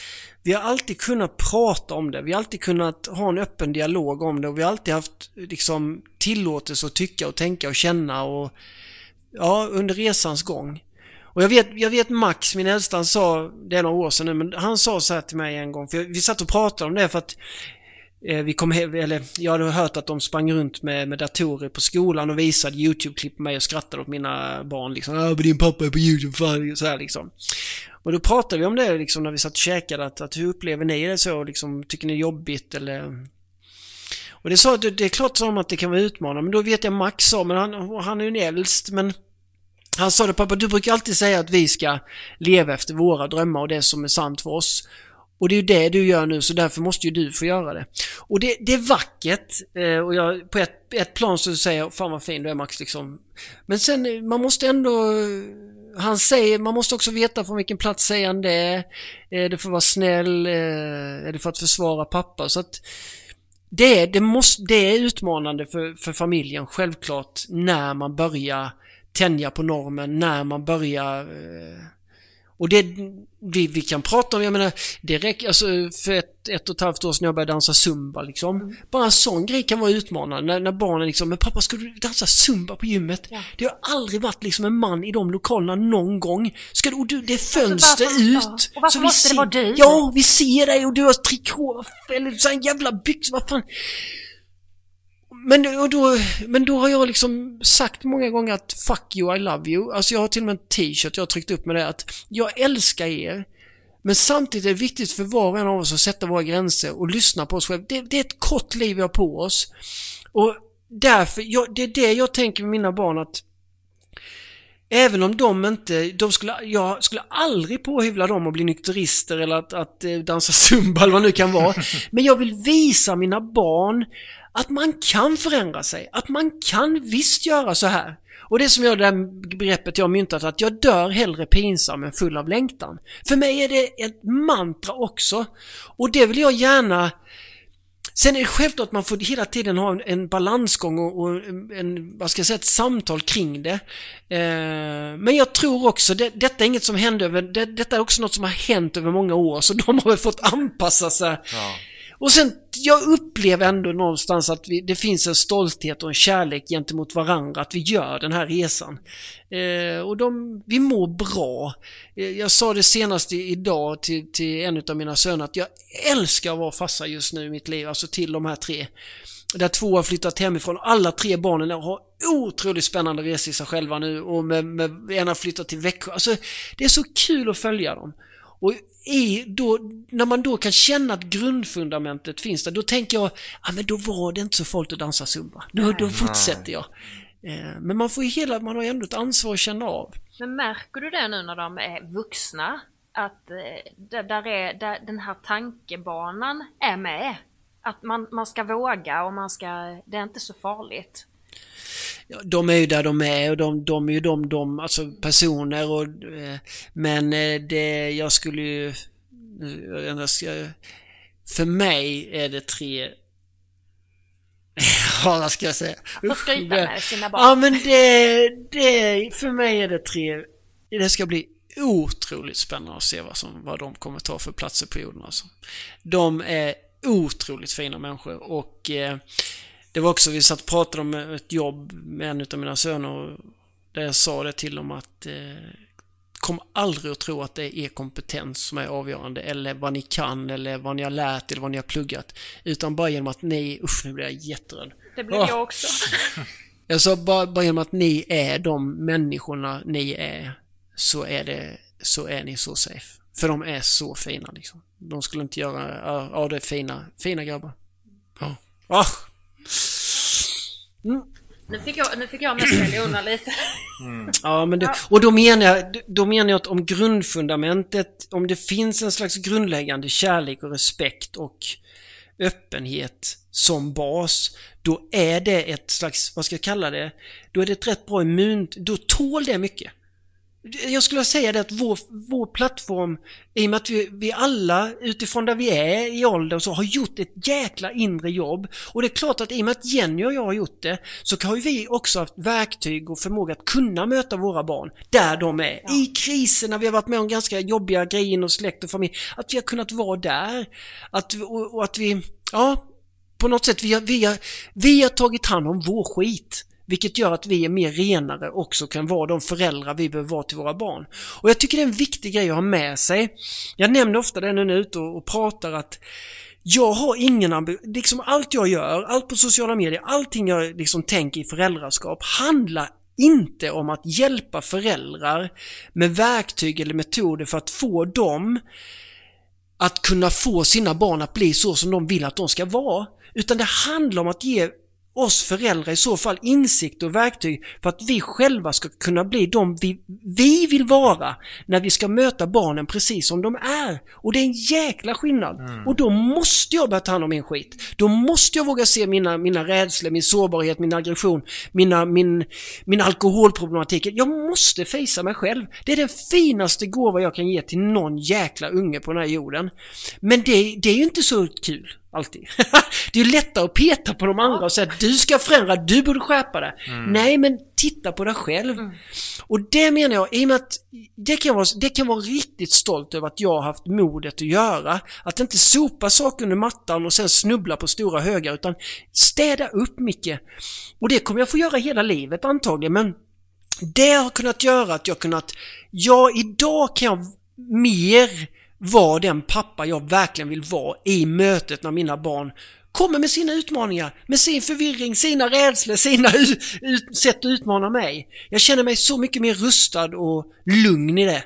vi har alltid kunnat prata om det, vi har alltid kunnat ha en öppen dialog om det och vi har alltid haft liksom tillåtelse att tycka och tänka och känna och ja, under resans gång. Och jag vet, jag vet Max, min äldsta, han sa, det är några år sedan nu, men han sa så här till mig en gång, för vi satt och pratade om det för att Eh, vi kom hem, eller jag hade hört att de sprang runt med, med datorer på skolan och visade YouTube-klipp på mig och skrattade åt mina barn liksom. Ja, men din pappa är på YouTube, fan, så här liksom. Och då pratade vi om det liksom när vi satt och käkade, att, att hur upplever ni det så, liksom, tycker ni det är jobbigt eller och det sa, det, det är klart som att det kan vara utmanande, men då vet jag Max sa, men han, han är ju äldst, men han sa det, pappa du brukar alltid säga att vi ska leva efter våra drömmar och det som är sant för oss. Och det är ju det du gör nu, så därför måste ju du få göra det. Och det, det är vackert, eh, och jag, på ett, ett plan så säger jag, fan vad fin du är Max liksom. Men sen, eh, man måste ändå... Eh, han säger, man måste också veta från vilken plats säger han det. Är det för att vara snäll? Är det för att försvara pappa? Så att det, är- det, måste, det är utmanande för, för familjen, självklart, när man börjar tänja på normen, när man börjar... Och det vi, vi kan prata om, jag menar, det räcker, alltså för ett, ett och ett halvt år sedan jag började dansa zumba liksom. Bara en sån grej kan vara utmanande när, när barnen liksom, men pappa ska du dansa zumba på gymmet? Ja. Det har aldrig varit liksom en man i de lokalerna någon gång. Ska du, och du, det är fönster varför- ut. ja. Och varför måste det vara du? Ja, vi ser dig och du har trikå, eller så här jävla byxor, vad fan. Men, och då, men då har jag liksom sagt många gånger att fuck you, I love you. Alltså jag har till och med en t-shirt jag har tryckt upp med det att jag älskar er. Men samtidigt är det viktigt för var och en av oss att sätta våra gränser och lyssna på oss själva. Det, det är ett kort liv vi har på oss. Och därför, jag, det är det jag tänker med mina barn att Även om de inte, de skulle, jag skulle aldrig påhyvla dem att bli nykterister eller att, att eh, dansa zumba eller vad det nu kan vara. Men jag vill visa mina barn att man kan förändra sig, att man kan visst göra så här. Och det som jag, det där begreppet jag myntat, att jag dör hellre pinsam än full av längtan. För mig är det ett mantra också. Och det vill jag gärna Sen är det självklart att man får hela tiden ha en, en balansgång och, och, en, vad ska jag säga, ett samtal kring det. Eh, men jag tror också, det, detta är inget som hände över, det, detta är också något som har hänt över många år, så de har väl fått anpassa sig. Ja. Och sen, jag upplever ändå någonstans att vi, det finns en stolthet och en kärlek gentemot varandra, att vi gör den här resan. Eh, och de, vi mår bra. Eh, jag sa det senast idag till, till en av mina söner att jag älskar att vara farsa just nu i mitt liv, alltså till de här tre. Där två har flyttat hemifrån. Alla tre barnen har otroligt spännande resor i sig själva nu och med, med, en har flyttat till Växjö. Alltså, det är så kul att följa dem. Och i, då, när man då kan känna att grundfundamentet finns där, då tänker jag, ja men då var det inte så farligt att dansa zumba. Då, då fortsätter jag. Eh, men man får ju hela, man har ändå ett ansvar att känna av. Men märker du det nu när de är vuxna? Att eh, där är, där den här tankebanan är med? Att man, man ska våga och man ska, det är inte så farligt. De är ju där de är och de, de är ju de, de, alltså personer och... Eh, men eh, det, jag skulle ju... Ska, för mig är det tre... Ja, vad ska jag säga? Få skryta med sina barn. Ja, men det, det... För mig är det tre... Det ska bli otroligt spännande att se vad, som, vad de kommer ta för platser på jorden alltså. De är otroligt fina människor och eh, det var också, vi satt och pratade om ett jobb med en av mina söner där jag sa det till dem att eh, kom aldrig att tro att det är er kompetens som är avgörande eller vad ni kan eller vad ni har lärt eller vad ni har pluggat. Utan bara genom att ni, usch nu blir jag jätterädd. Det blir oh. jag också. jag sa bara, bara genom att ni är de människorna ni är så är det, så är ni så safe. För de är så fina liksom. De skulle inte göra, ja det är fina, fina grabbar. Ja. Oh. Mm. Nu fick jag, nu fick jag mest undan lite. Mm. Ja, men det, och då menar, jag, då menar jag att om grundfundamentet, om det finns en slags grundläggande kärlek och respekt och öppenhet som bas, då är det ett slags, vad ska jag kalla det, då är det ett rätt bra immun, då tål det mycket. Jag skulle säga det att vår, vår plattform, i och med att vi, vi alla utifrån där vi är i ålder och så har gjort ett jäkla inre jobb. Och det är klart att i och med att Jenny och jag har gjort det så har vi också haft verktyg och förmåga att kunna möta våra barn där de är. Ja. I kriser när vi har varit med om ganska jobbiga grejer inom släkt och familj. Att vi har kunnat vara där. Att, och, och att vi, ja, på något sätt, vi har, vi, har, vi har tagit hand om vår skit. Vilket gör att vi är mer renare också kan vara de föräldrar vi behöver vara till våra barn. Och jag tycker det är en viktig grej att ha med sig. Jag nämner ofta det när jag är ute och, och pratar att jag har ingen ambition, liksom allt jag gör, allt på sociala medier, allting jag liksom tänker i föräldraskap handlar inte om att hjälpa föräldrar med verktyg eller metoder för att få dem att kunna få sina barn att bli så som de vill att de ska vara. Utan det handlar om att ge oss föräldrar i så fall insikt och verktyg för att vi själva ska kunna bli de vi, vi vill vara när vi ska möta barnen precis som de är. Och det är en jäkla skillnad. Mm. Och då måste jag börja ta hand om min skit. Då måste jag våga se mina, mina rädslor, min sårbarhet, min aggression, mina, min, min alkoholproblematik. Jag måste fejsa mig själv. Det är den finaste gåva jag kan ge till någon jäkla unge på den här jorden. Men det, det är ju inte så kul. Alltid. det är ju lättare att peta på de andra och säga att du ska förändra, du borde skärpa dig. Mm. Nej, men titta på dig själv. Mm. Och det menar jag, i och med att det kan, vara, det kan vara riktigt stolt över att jag har haft modet att göra. Att inte sopa saker under mattan och sen snubbla på stora högar utan städa upp mycket. Och det kommer jag få göra hela livet antagligen men det har kunnat göra att jag kunnat, ja idag kan jag mer vara den pappa jag verkligen vill vara i mötet när mina barn kommer med sina utmaningar, med sin förvirring, sina rädslor, sina sätt att utmana mig. Jag känner mig så mycket mer rustad och lugn i det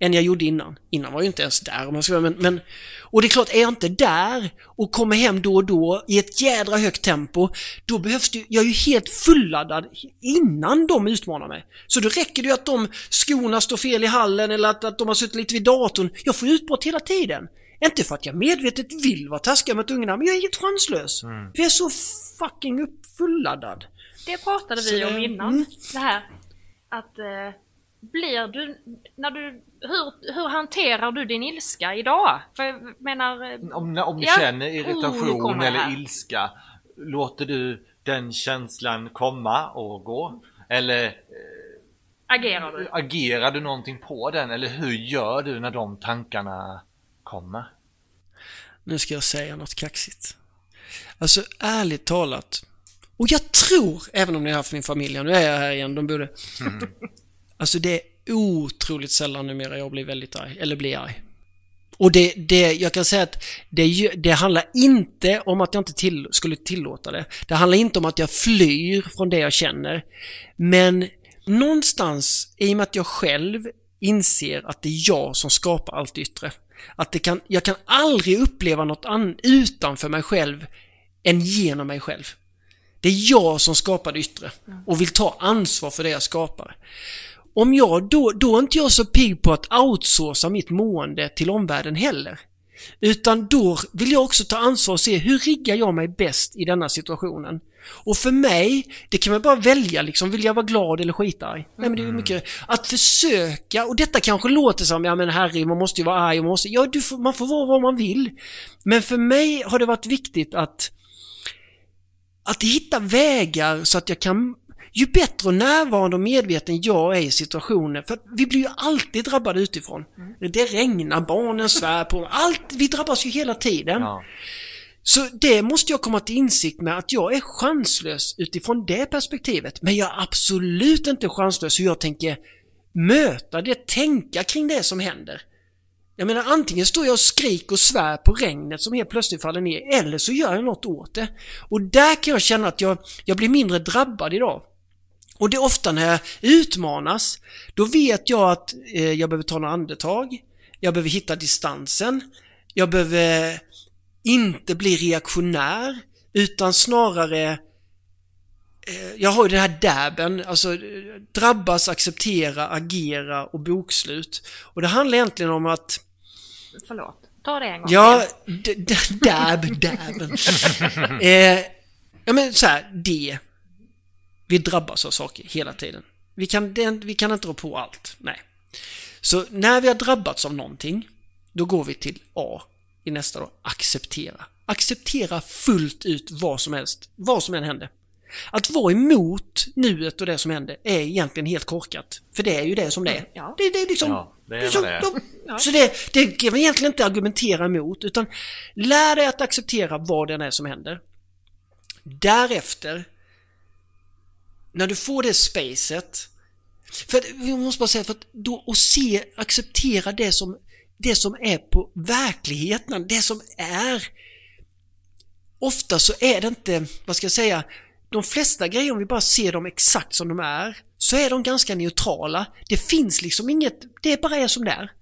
än jag gjorde innan. Innan var jag ju inte ens där om jag ska vara, men, men Och det är klart, är jag inte där och kommer hem då och då i ett jädra högt tempo, då behövs det Jag är ju helt fulladdad innan de utmanar mig. Så då räcker det ju att de skorna står fel i hallen eller att, att de har suttit lite vid datorn. Jag får utbrott hela tiden. Inte för att jag medvetet vill vara taskig mot ungarna, men jag är helt chanslös. Mm. För jag är så fucking uppfulladdad. Det pratade vi så, om innan. Mm. Det här att eh, blir du, när du, hur, hur hanterar du din ilska idag? För jag menar... Eh, om, om du ja, känner irritation oh, eller ilska, låter du den känslan komma och gå? Eller eh, agerar du? Agerar du någonting på den? Eller hur gör du när de tankarna kommer? Nu ska jag säga något kaxigt. Alltså ärligt talat. Och jag tror, även om ni har haft min familj, nu är jag här igen, de borde... Mm. Alltså det är otroligt sällan numera jag blir väldigt arg, eller blir arg. Och det, det, jag kan säga att det, det handlar inte om att jag inte till, skulle tillåta det. Det handlar inte om att jag flyr från det jag känner. Men någonstans, i och med att jag själv inser att det är jag som skapar allt yttre. Att det kan, jag kan aldrig uppleva något an, utanför mig själv än genom mig själv. Det är jag som skapar det yttre och vill ta ansvar för det jag skapar. Om jag då, då är inte jag så pigg på att outsourca mitt mående till omvärlden heller. Utan då vill jag också ta ansvar och se hur riggar jag mig bäst i denna situationen. Och för mig, det kan man bara välja liksom, vill jag vara glad eller skitarg? Nej men det är mm. mycket, att försöka, och detta kanske låter som, ja men herre, man måste ju vara arg, man måste, ja du får, man får vara vad man vill. Men för mig har det varit viktigt att att hitta vägar så att jag kan ju bättre och närvarande och medveten jag är i situationen, för vi blir ju alltid drabbade utifrån. Mm. Det regnar, barnen svär på allt, vi drabbas ju hela tiden. Ja. Så det måste jag komma till insikt med att jag är chanslös utifrån det perspektivet. Men jag är absolut inte chanslös hur jag tänker möta det, tänka kring det som händer. Jag menar antingen står jag och skriker och svär på regnet som helt plötsligt faller ner eller så gör jag något åt det. Och där kan jag känna att jag, jag blir mindre drabbad idag. Och det är ofta när jag utmanas, då vet jag att eh, jag behöver ta några andetag, jag behöver hitta distansen, jag behöver inte bli reaktionär, utan snarare eh, jag har ju den här dabben, alltså drabbas, acceptera, agera och bokslut. Och det handlar egentligen om att... Förlåt, ta det en gång Ja, dab, dabben. eh, ja men så här, det. Vi drabbas av saker hela tiden. Vi kan, vi kan inte rå på allt. Nej. Så när vi har drabbats av någonting, då går vi till A i nästa då. Acceptera. Acceptera fullt ut vad som helst, vad som än händer. Att vara emot nuet och det som händer är egentligen helt korkat. För det är ju det som det är. Ja. Det, det är liksom... Ja, det är så, det är. De, ja. så det, det kan man egentligen inte argumentera emot utan lär dig att acceptera vad det än är som händer. Därefter när du får det spacet för jag måste bara säga, för att då och se, acceptera det som, det som är på verkligheten, det som är. Ofta så är det inte, vad ska jag säga, de flesta grejer om vi bara ser dem exakt som de är, så är de ganska neutrala. Det finns liksom inget, det bara är som det är.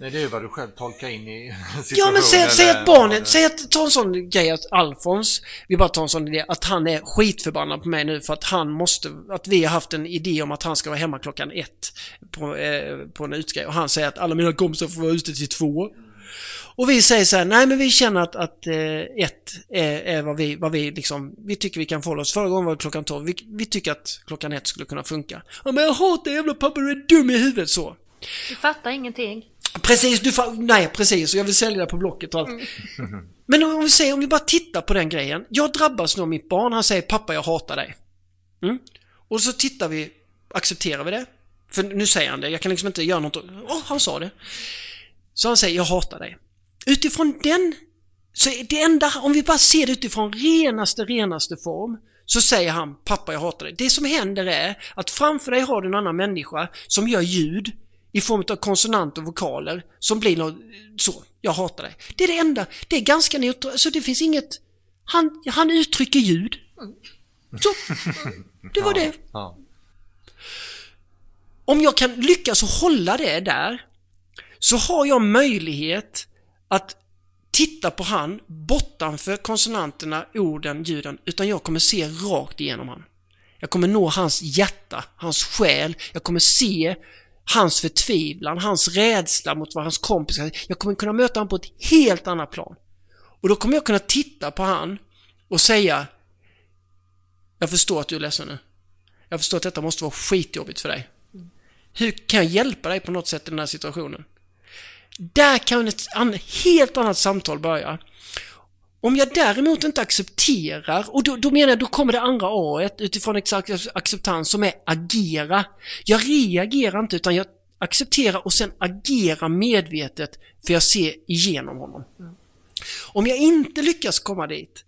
Nej, det är ju vad du själv tolkar in i situationen. Ja, men säg, säg att barnet, säg att, ta en sån grej att Alfons, vi bara tar en sån idé, att han är skitförbannad på mig nu för att han måste, att vi har haft en idé om att han ska vara hemma klockan ett på, eh, på en utgrej och han säger att alla mina kompisar får vara ute till två. Och vi säger så här, nej men vi känner att, att eh, ett är, är, vad, vi, vad vi liksom, vi tycker vi kan förhålla oss. Förra gången var det klockan tolv, vi, vi tycker att klockan ett skulle kunna funka. Ja men jag hatar jävla pappa, du är dum i huvudet så. Du fattar ingenting. Precis, du Nej, precis. Jag vill sälja det på Blocket och allt. Mm. Men om vi säger, om vi bara tittar på den grejen. Jag drabbas nu av mitt barn. Han säger pappa, jag hatar dig. Mm. Och så tittar vi, accepterar vi det? För nu säger han det, jag kan liksom inte göra något. Åh, oh, han sa det. Så han säger, jag hatar dig. Utifrån den, så är det enda, om vi bara ser det utifrån renaste, renaste form, så säger han, pappa jag hatar dig. Det som händer är att framför dig har du en annan människa som gör ljud i form av konsonanter och vokaler som blir något så. Jag hatar dig. Det är det enda. Det är ganska neutralt. Så det finns inget... Han, han uttrycker ljud. Så. Det var det. Om jag kan lyckas hålla det där så har jag möjlighet att titta på han bortanför konsonanterna, orden, ljuden, utan jag kommer se rakt igenom han. Jag kommer nå hans hjärta, hans själ, jag kommer se hans förtvivlan, hans rädsla mot vad hans kompisar Jag kommer kunna möta honom på ett helt annat plan. Och då kommer jag kunna titta på han och säga Jag förstår att du är ledsen nu. Jag förstår att detta måste vara skitjobbigt för dig. Hur kan jag hjälpa dig på något sätt i den här situationen? Där kan ett helt annat samtal börja. Om jag däremot inte accepterar, och då, då menar jag, då kommer det andra A utifrån exakt acceptans som är agera. Jag reagerar inte utan jag accepterar och sen agerar medvetet för jag ser igenom honom. Mm. Om jag inte lyckas komma dit,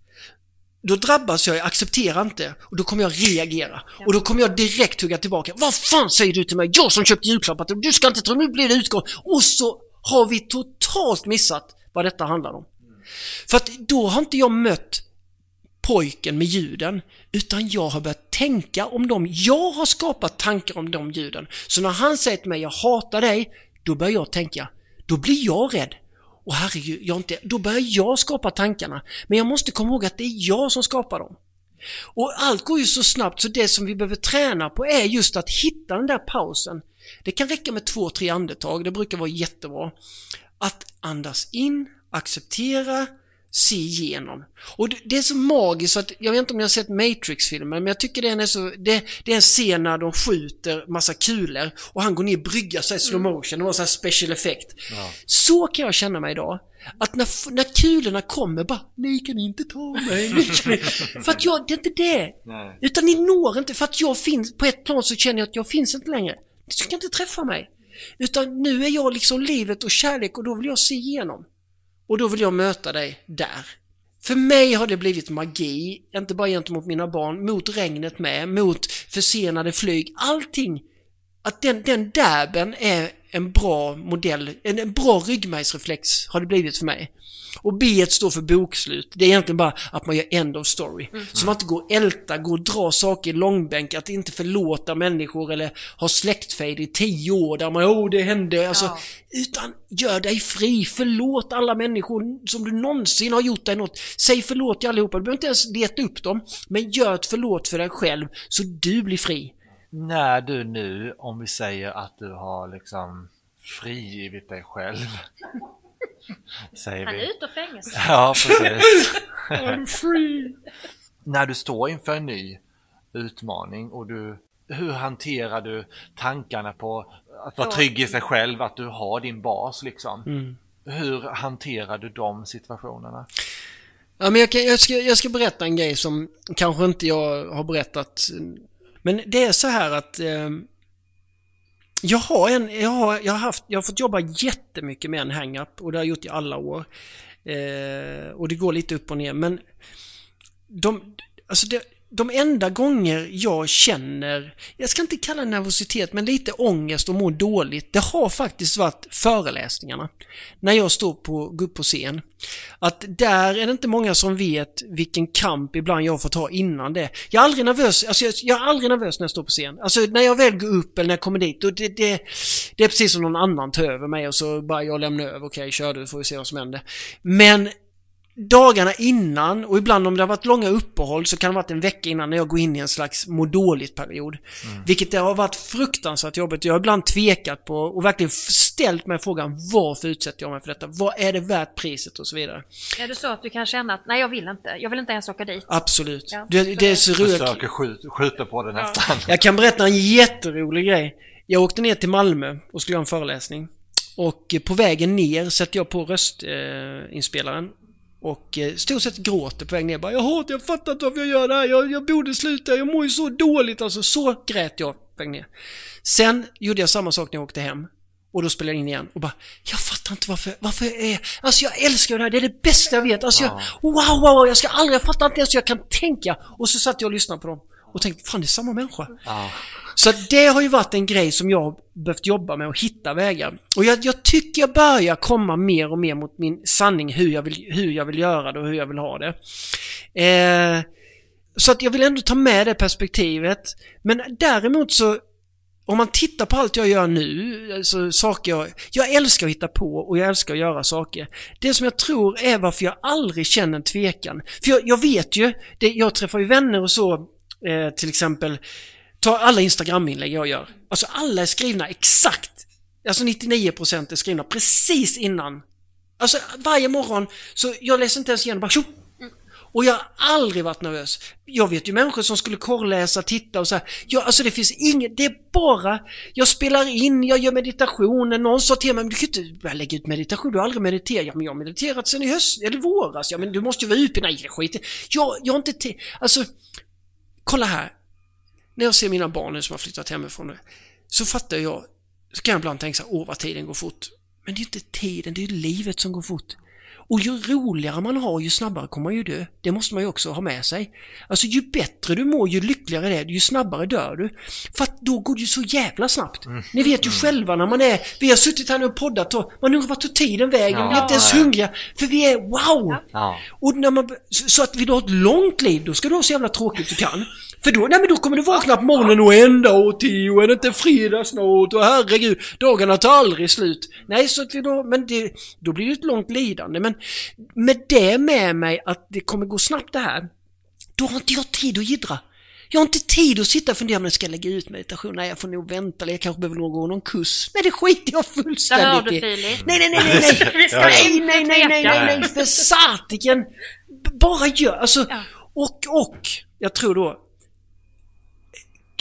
då drabbas jag, jag accepterar inte och då kommer jag reagera. Ja. Och då kommer jag direkt hugga tillbaka. Vad fan säger du till mig? Jag som köpte julklappar, du ska inte tro, nu blir det utgång. Och så har vi totalt missat vad detta handlar om. För att då har inte jag mött pojken med ljuden, utan jag har börjat tänka om dem. Jag har skapat tankar om de ljuden. Så när han säger till mig, jag hatar dig, då börjar jag tänka, då blir jag rädd. Och herregud, jag inte, då börjar jag skapa tankarna. Men jag måste komma ihåg att det är jag som skapar dem. Och allt går ju så snabbt så det som vi behöver träna på är just att hitta den där pausen. Det kan räcka med två, tre andetag, det brukar vara jättebra. Att andas in, acceptera, se igenom. Och det, är så magiskt att, jag vet inte om ni har sett Matrix-filmer, men jag tycker den är så, det, det är en scen när de skjuter massa kulor och han går ner i brygga så i slow mm. motion, det var så här special effect. Ja. Så kan jag känna mig idag. Att när, när kulorna kommer bara, ni kan inte ta mig, ni kan För att jag, det är inte det. Nej. Utan ni når inte, för att jag finns, på ett plan så känner jag att jag finns inte längre. Du ska inte träffa mig. Utan nu är jag liksom livet och kärlek och då vill jag se igenom. Och då vill jag möta dig där. För mig har det blivit magi, inte bara gentemot mina barn, mot regnet med, mot försenade flyg, allting. Att den, den dabben är en bra modell, en, en bra ryggmärgsreflex har det blivit för mig. Och B står för bokslut. Det är egentligen bara att man gör end of story. Mm. Så man inte går och älta, går och dra saker i långbänk, att inte förlåta människor eller ha släktfejd i tio år där man, åh det hände, alltså. Ja. Utan gör dig fri, förlåt alla människor som du någonsin har gjort dig något. Säg förlåt till allihopa, du behöver inte ens leta upp dem. Men gör ett förlåt för dig själv så du blir fri. När du nu, om vi säger att du har liksom frigivit dig själv Säger Han är ute ur fängelse. Ja, precis. I'm free! När du står inför en ny utmaning och du hur hanterar du tankarna på att vara trygg i sig själv, att du har din bas liksom? Mm. Hur hanterar du de situationerna? Ja, men jag, kan, jag, ska, jag ska berätta en grej som kanske inte jag har berättat. Men det är så här att eh, jag har, en, jag, har, jag, har haft, jag har fått jobba jättemycket med en hang-up och det har jag gjort i alla år. Eh, och det går lite upp och ner men de, alltså det, de enda gånger jag känner, jag ska inte kalla det nervositet, men lite ångest och mår dåligt, det har faktiskt varit föreläsningarna. När jag står på, går upp på scen. Att där är det inte många som vet vilken kamp ibland jag får ta innan det. Jag är aldrig nervös, alltså jag, jag är aldrig nervös när jag står på scen. Alltså när jag väl går upp eller när jag kommer dit, då det, det, det är precis som någon annan tar över mig och så bara jag lämnar över, okej okay, kör du, får vi se vad som händer. Men dagarna innan och ibland om det har varit långa uppehåll så kan det ha varit en vecka innan när jag går in i en slags må dåligt-period. Mm. Vilket det har varit fruktansvärt jobbigt. Jag har ibland tvekat på och verkligen ställt mig frågan varför utsätter jag mig för detta? Vad är det värt priset och så vidare. Är det så att du kan känna att nej jag vill inte, jag vill inte ens åka dit? Absolut. Ja, det, det, är så roligt. Försöker skjuta, skjuta på det nästan. Ja. Jag kan berätta en jätterolig grej. Jag åkte ner till Malmö och skulle göra en föreläsning. Och på vägen ner sätter jag på röstinspelaren och eh, stort sett gråter på väg ner. Bara, jag hatar, jag fattar inte varför jag gör det här. Jag, jag borde sluta, jag mår ju så dåligt. Alltså så grät jag på väg ner. Sen gjorde jag samma sak när jag åkte hem. Och då spelade jag in igen och bara, jag fattar inte varför, varför jag är... Alltså jag älskar det här, det är det bästa jag vet. Alltså jag, wow, wow, jag ska aldrig, jag fattar inte ens hur jag kan tänka. Och så satt jag och lyssnade på dem och tänkte, fan det är samma människa. Ja. Så det har ju varit en grej som jag har behövt jobba med och hitta vägar. Och jag, jag, tycker jag börjar komma mer och mer mot min sanning hur jag vill, hur jag vill göra det och hur jag vill ha det. Eh, så att jag vill ändå ta med det perspektivet. Men däremot så om man tittar på allt jag gör nu, alltså saker jag... Jag älskar att hitta på och jag älskar att göra saker. Det som jag tror är varför jag aldrig känner en tvekan. För jag, jag vet ju, det, jag träffar ju vänner och så, eh, till exempel, ta alla Instagram-inlägg jag gör. Alltså alla är skrivna exakt, alltså 99% är skrivna precis innan. Alltså varje morgon, så jag läser inte ens igenom, bara tjup, och jag har aldrig varit nervös. Jag vet ju människor som skulle korrläsa, titta och så här. Ja, alltså det finns inget, det är bara, jag spelar in, jag gör meditationer. Någon sa till mig, men du kan inte börja lägga ut meditation, du har aldrig mediterat. Ja, men jag har mediterat sen i höst, eller våras. Ja, men du måste ju vara utbildad. Nej, skit jag, jag har inte alltså, kolla här. När jag ser mina barn nu som har flyttat hemifrån nu, så fattar jag, så kan jag ibland tänka så här, åh vad tiden går fort. Men det är inte tiden, det är livet som går fort. Och ju roligare man har, ju snabbare kommer man ju dö. Det måste man ju också ha med sig. Alltså ju bättre du mår, ju lyckligare är du, ju snabbare dör du. För att då går det ju så jävla snabbt. Mm. Ni vet ju mm. själva när man är... Vi har suttit här nu och poddat och man undrar vart tog tiden vägen? Ja, vi är inte ens hungriga. För vi är wow! Ja. Och när man... Så att vi har ett långt liv, då ska du ha så jävla tråkigt du kan. För då, nej men då kommer du vakna på morgonen och ända och tio, är det inte fredag snart och herregud, dagarna tar aldrig slut. Nej, så att vi då, men det, då blir det ett långt lidande. Men med det med mig att det kommer gå snabbt det här, då har inte jag tid att jiddra. Jag har inte tid att sitta och fundera om jag ska lägga ut meditation. Nej, jag får nog vänta. Eller jag kanske behöver någon gå någon kurs. Nej, det skiter jag fullständigt i. Där Nej, nej, nej, nej, nej. nej, nej, nej, nej, nej, nej, för satiken. Bara gör, alltså. Och, och, jag tror då,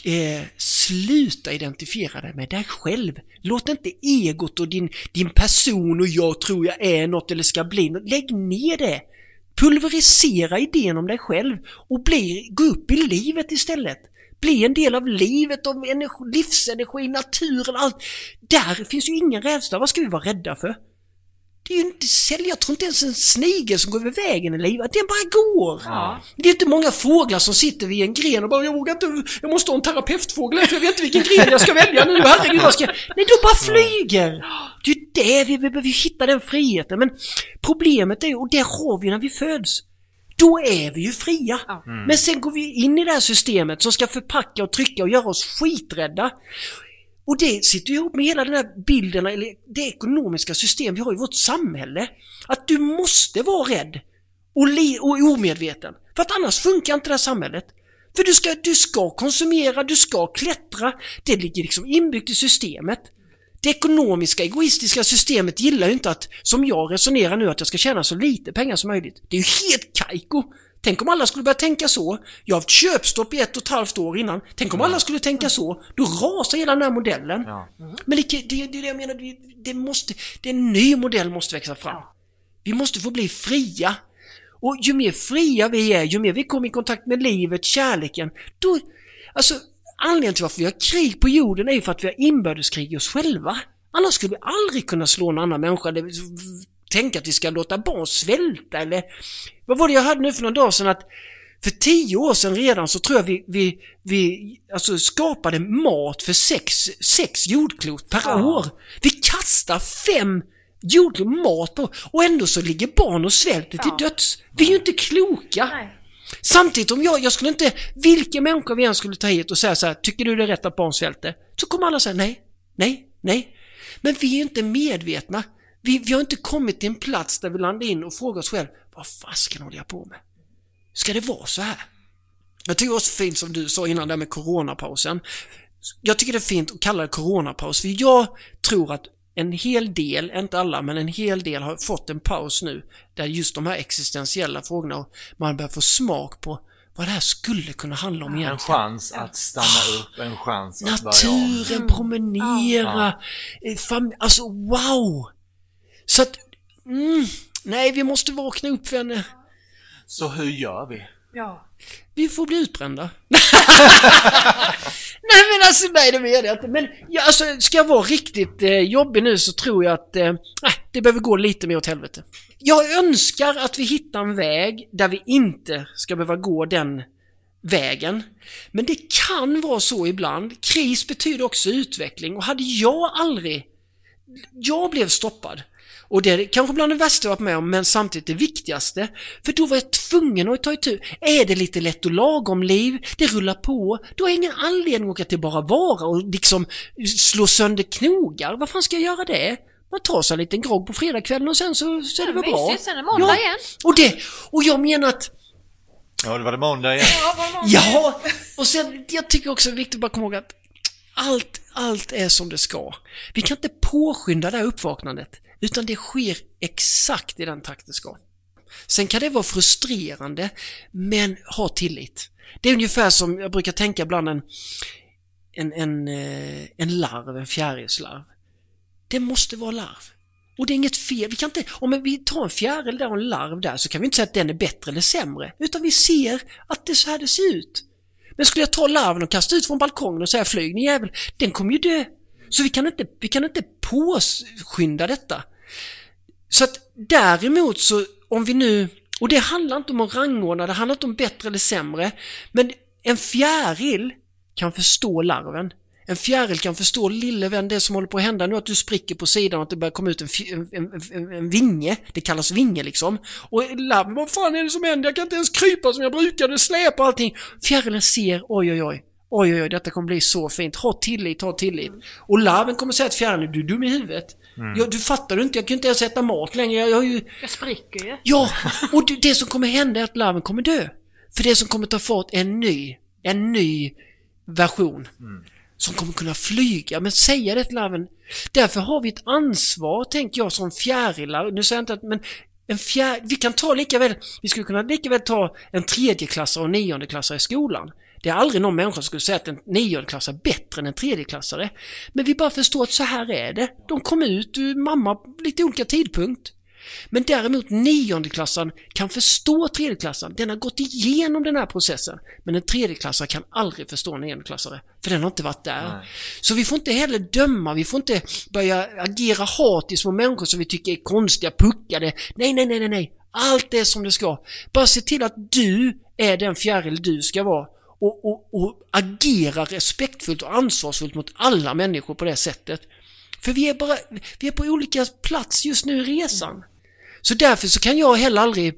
eh, sluta identifiera dig med dig själv. Låt inte egot och din, din person och jag tror jag är något eller ska bli något. Lägg ner det. Pulverisera idén om dig själv och bli, gå upp i livet istället. Bli en del av livet, av energi, livsenergi, naturen, allt. Där finns ju ingen rädsla. Vad ska vi vara rädda för? Det är ju inte sälj, jag tror inte ens en snigel som går över vägen i livet, den bara går. Ja. Det är inte många fåglar som sitter vid en gren och bara jag vågar inte, jag måste ha en terapeutfågel för jag vet inte vilken gren jag ska välja nu, herregud vad ska jag... Nej, de bara flyger! Det är ju det vi, vi behöver hitta den friheten, men problemet är ju, och det har vi när vi föds. Då är vi ju fria. Mm. Men sen går vi in i det här systemet som ska förpacka och trycka och göra oss skiträdda. Och det sitter ihop med hela den här bilden, eller det ekonomiska system vi har i vårt samhälle. Att du måste vara rädd och, och omedveten. För att annars funkar inte det här samhället. För du ska, du ska konsumera, du ska klättra. Det ligger liksom inbyggt i systemet. Det ekonomiska, egoistiska systemet gillar ju inte att, som jag resonerar nu, att jag ska tjäna så lite pengar som möjligt. Det är ju helt kajko! Tänk om alla skulle börja tänka så. Jag har haft köpstopp i ett och ett halvt år innan. Tänk om alla skulle tänka så. Då rasar hela den här modellen. Ja. Men det, det, det är det jag menar, det, måste, det en ny modell måste växa fram. Vi måste få bli fria. Och ju mer fria vi är, ju mer vi kommer i kontakt med livet, kärleken, då... Alltså, anledningen till varför vi har krig på jorden är ju för att vi har inbördeskrig i oss själva. Annars skulle vi aldrig kunna slå en annan människa tänka att vi ska låta barn svälta eller... Vad var det jag hörde nu för några dagar sedan att för tio år sedan redan så tror jag vi, vi, vi alltså skapade mat för sex, sex jordklot per ja. år. Vi kastar fem jordklot mat på och ändå så ligger barn och svälter ja. till döds. Vi är ju inte kloka. Nej. Samtidigt om jag, jag skulle inte, vilken människa vi än skulle ta hit och säga så här, tycker du det är rätt att barn svälter? Så kommer alla säga nej, nej, nej. Men vi är inte medvetna. Vi, vi har inte kommit till en plats där vi landar in och frågar oss själv, vad fasken håller jag på med? Ska det vara så här? Jag tycker också fint som du sa innan där med coronapausen. Jag tycker det är fint att kalla det coronapaus, för jag tror att en hel del, inte alla, men en hel del har fått en paus nu där just de här existentiella frågorna man börjar få smak på vad det här skulle kunna handla om egentligen. En chans att stanna upp, en chans att Naturen, promenera, ja. Eh, alltså wow! Så att, mm, nej vi måste vakna upp för henne. Så hur gör vi? Ja. Vi får bli utbrända. nej men alltså, nej det menar jag inte. Men ja, alltså, ska jag vara riktigt eh, jobbig nu så tror jag att eh, det behöver gå lite mer åt helvete. Jag önskar att vi hittar en väg där vi inte ska behöva gå den vägen. Men det kan vara så ibland. Kris betyder också utveckling och hade jag aldrig... Jag blev stoppad Och det är kanske bland det värsta jag varit med om, men samtidigt det viktigaste. För då var jag tvungen att ta itu. Är det lite lätt och lagom liv, det rullar på, då har jag ingen anledning att åka till Bara Vara och liksom slå sönder knogar. Vad fan ska jag göra det? Man tar sig en liten grogg på fredagskvällen och sen så, så är det väl bra. Mysigt, sen är det måndag ja. igen. Och, det, och jag menar att Ja, det var det måndag igen. Ja, måndag. Ja, och sen jag tycker också det är viktigt att bara komma ihåg att allt, allt är som det ska. Vi kan inte påskynda det här uppvaknandet, utan det sker exakt i den takt det ska. Sen kan det vara frustrerande, men ha tillit. Det är ungefär som jag brukar tänka ibland en, en, en, eh, en larv, en fjärilslarv. Det måste vara larv. Och det är inget fel. Vi kan inte, om vi tar en fjäril där och en larv där så kan vi inte säga att den är bättre eller sämre. Utan vi ser att det är så här det ser ut. Men skulle jag ta larven och kasta ut från balkongen och säga flyg ni jävel, den kommer ju dö. Så vi kan inte, vi kan inte påskynda detta. Så att däremot så, om vi nu, och det handlar inte om att rangordna, det handlar inte om bättre eller sämre, men en fjäril kan förstå larven. En fjäril kan förstå lille vän det som håller på att hända nu att du spricker på sidan och att det börjar komma ut en, en, en, en, en vinge. Det kallas vinge liksom. Och larven, vad fan är det som händer? Jag kan inte ens krypa som jag brukade, släpa allting. Fjärilen ser, oj oj oj. Oj oj oj, detta kommer bli så fint. Ha tillit, ha tillit. Och larven kommer säga till fjärilen, du är dum i huvudet. Ja, du fattar du inte, jag kan inte ens äta mat längre. Jag, jag har ju... Jag spricker ju. Ja, och det, det som kommer hända är att larven kommer dö. För det som kommer ta fart är en ny, en ny version. Som kommer kunna flyga, men säga det till larven. Därför har vi ett ansvar, tänker jag, som fjärilar. Nu säger jag inte att, men en fjär, vi kan ta lika väl, vi skulle kunna lika väl ta en tredjeklassare och niondeklassare i skolan. Det är aldrig någon människa som skulle säga att en niondeklassare är bättre än en tredjeklassare. Men vi bara förstår att så här är det. De kom ut ur mamma lite olika tidpunkt. Men däremot niondeklassaren kan förstå tredjeklassaren. Den har gått igenom den här processen. Men en tredjeklassare kan aldrig förstå en niondeklassare. För den har inte varit där. Nej. Så vi får inte heller döma, vi får inte börja agera hatiskt mot människor som vi tycker är konstiga, puckade. Nej, nej, nej, nej, nej. Allt är som det ska. Bara se till att du är den fjäril du ska vara. Och, och, och agera respektfullt och ansvarsfullt mot alla människor på det sättet. För vi är bara, vi är på olika plats just nu i resan. Så därför så kan jag heller aldrig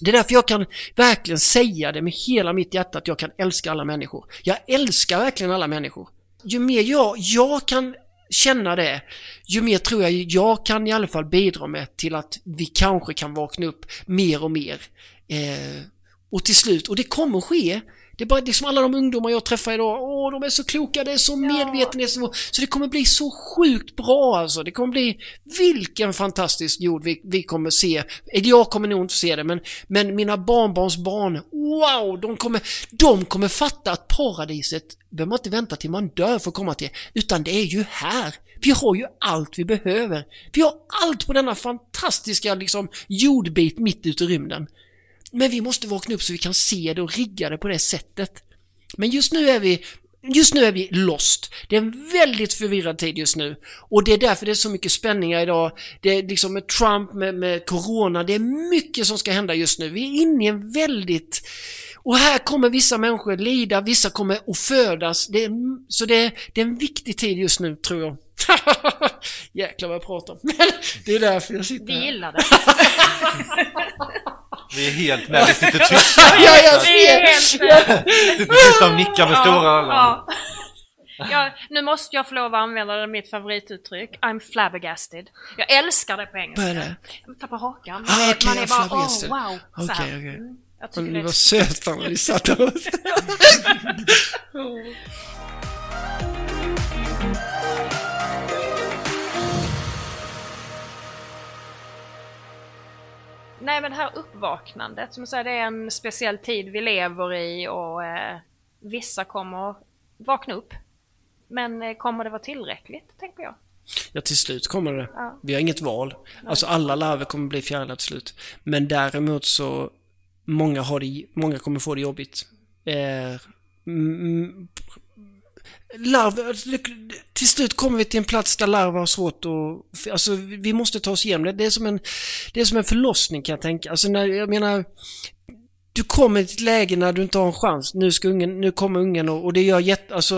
det är därför jag kan verkligen säga det med hela mitt hjärta att jag kan älska alla människor. Jag älskar verkligen alla människor. Ju mer jag, jag kan känna det, ju mer tror jag jag kan i alla fall bidra med till att vi kanske kan vakna upp mer och mer. Eh, och till slut, och det kommer ske, det är bara liksom alla de ungdomar jag träffar idag, åh de är så kloka, det är så medvetenhetsnivå. Så det kommer bli så sjukt bra alltså. Det kommer bli, vilken fantastisk jord vi, vi kommer se. Jag kommer nog inte se det, men, men mina barnbarns barn, wow, de kommer, de kommer fatta att paradiset behöver man inte vänta till man dör för att komma till, utan det är ju här. Vi har ju allt vi behöver. Vi har allt på denna fantastiska liksom, jordbit mitt ute i rymden. Men vi måste vakna upp så vi kan se det och rigga det på det sättet. Men just nu är vi Just nu är vi lost. Det är en väldigt förvirrad tid just nu. Och det är därför det är så mycket spänningar idag. Det är liksom med Trump, med, med Corona, det är mycket som ska hända just nu. Vi är inne i en väldigt... Och här kommer vissa människor lida, vissa kommer att födas. Det är, så det är, det är en viktig tid just nu, tror jag. Jäklar vad jag pratar. Men det är därför jag sitter Vi här. gillar det. Vi är helt med, vi sitter tysta. Ja, jag är ser! Sitter tysta och nickar med stora ögon. ja. Ja, nu måste jag få lov att använda mitt favorituttryck. I'm flabbergasted. Jag älskar det på engelska. Vad är det? Jag tappar hakan. Ah, är, okej, man är bara flabbergasted. oh, wow. Okej, här. okej. Mm, Jag tycker ni det var är söta när ni satt Nej men det här uppvaknandet, som jag säger, det är en speciell tid vi lever i och eh, vissa kommer vakna upp. Men eh, kommer det vara tillräckligt, tänker jag? Ja, till slut kommer det. Ja. Vi har inget val. Alltså alla larver kommer bli fjärilar till slut. Men däremot så, många, har det, många kommer få det jobbigt. Eh, larver, alltså, till slut kommer vi till en plats där larver har svårt att... Alltså vi måste ta oss igenom det. Det är som en, det är som en förlossning kan jag tänka. Alltså när, jag menar... Du kommer till ett läge när du inte har en chans. Nu, ska ungen, nu kommer ungen och, och det gör jätte... Alltså,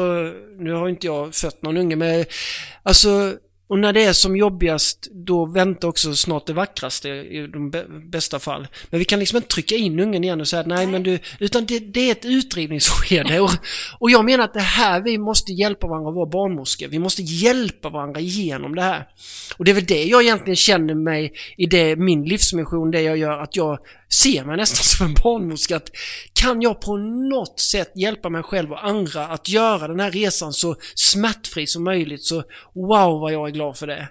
nu har inte jag fött någon unge men... Alltså, och när det är som jobbigast, då väntar också snart det vackraste i de bästa fall. Men vi kan liksom inte trycka in ungen igen och säga nej, nej. men du, utan det, det är ett utdrivningsskede. och, och jag menar att det här, vi måste hjälpa varandra att vara barnmorskor. Vi måste hjälpa varandra igenom det här. Och det är väl det jag egentligen känner mig i det, min livsmission, det jag gör, att jag ser mig nästan som en barnmorska. Att kan jag på något sätt hjälpa mig själv och andra att göra den här resan så smärtfri som möjligt så wow vad jag är glad för det.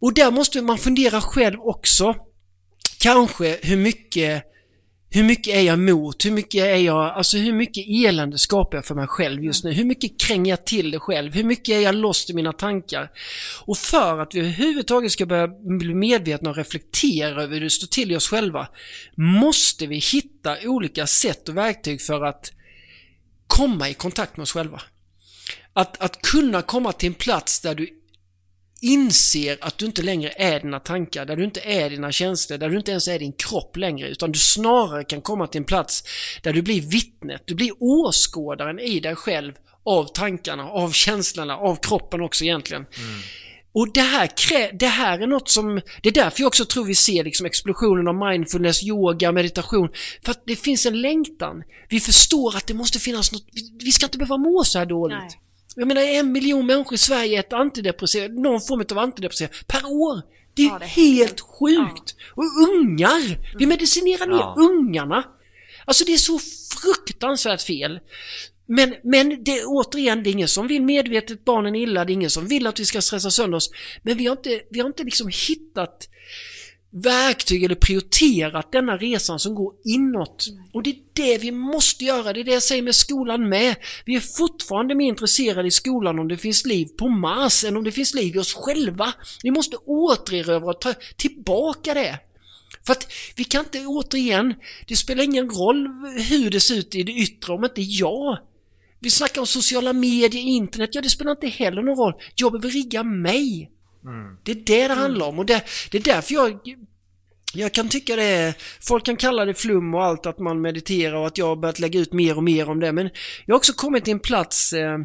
Och där måste man fundera själv också. Kanske hur mycket hur mycket är jag emot? Hur mycket är jag, alltså hur mycket elände skapar jag för mig själv just nu? Hur mycket kränger jag till det själv? Hur mycket är jag lost i mina tankar? Och för att vi överhuvudtaget ska börja bli medvetna och reflektera över hur det står till i oss själva måste vi hitta olika sätt och verktyg för att komma i kontakt med oss själva. Att, att kunna komma till en plats där du inser att du inte längre är dina tankar, där du inte är dina känslor, där du inte ens är din kropp längre, utan du snarare kan komma till en plats där du blir vittnet, du blir åskådaren i dig själv av tankarna, av känslorna, av kroppen också egentligen. Mm. Och det här, det här är något som, det är därför jag också tror vi ser liksom explosionen av mindfulness, yoga, meditation. För att det finns en längtan. Vi förstår att det måste finnas något, vi ska inte behöva må så här dåligt. Nej. Jag menar en miljon människor i Sverige äter antidepressiva, någon form av antidepressiva per år. Det är, ja, det är helt sjukt! Ja. Och ungar! Vi medicinerar ner ja. ungarna. Alltså det är så fruktansvärt fel. Men, men det, återigen, det är ingen som vill medvetet barnen illa, det är ingen som vill att vi ska stressa sönder oss. Men vi har inte, vi har inte liksom hittat verktyg eller prioriterat denna resan som går inåt. Och det är det vi måste göra, det är det jag säger med skolan med. Vi är fortfarande mer intresserade i skolan om det finns liv på Mars än om det finns liv i oss själva. Vi måste återerövra och ta tillbaka det. För att vi kan inte återigen, det spelar ingen roll hur det ser ut i det yttre om inte jag vi snackar om sociala medier, internet, ja det spelar inte heller någon roll. Jag behöver rigga mig. Mm. Det är det det handlar om och det, det är därför jag jag kan tycka det är, folk kan kalla det flum och allt att man mediterar och att jag har börjat lägga ut mer och mer om det men jag har också kommit till en plats eh,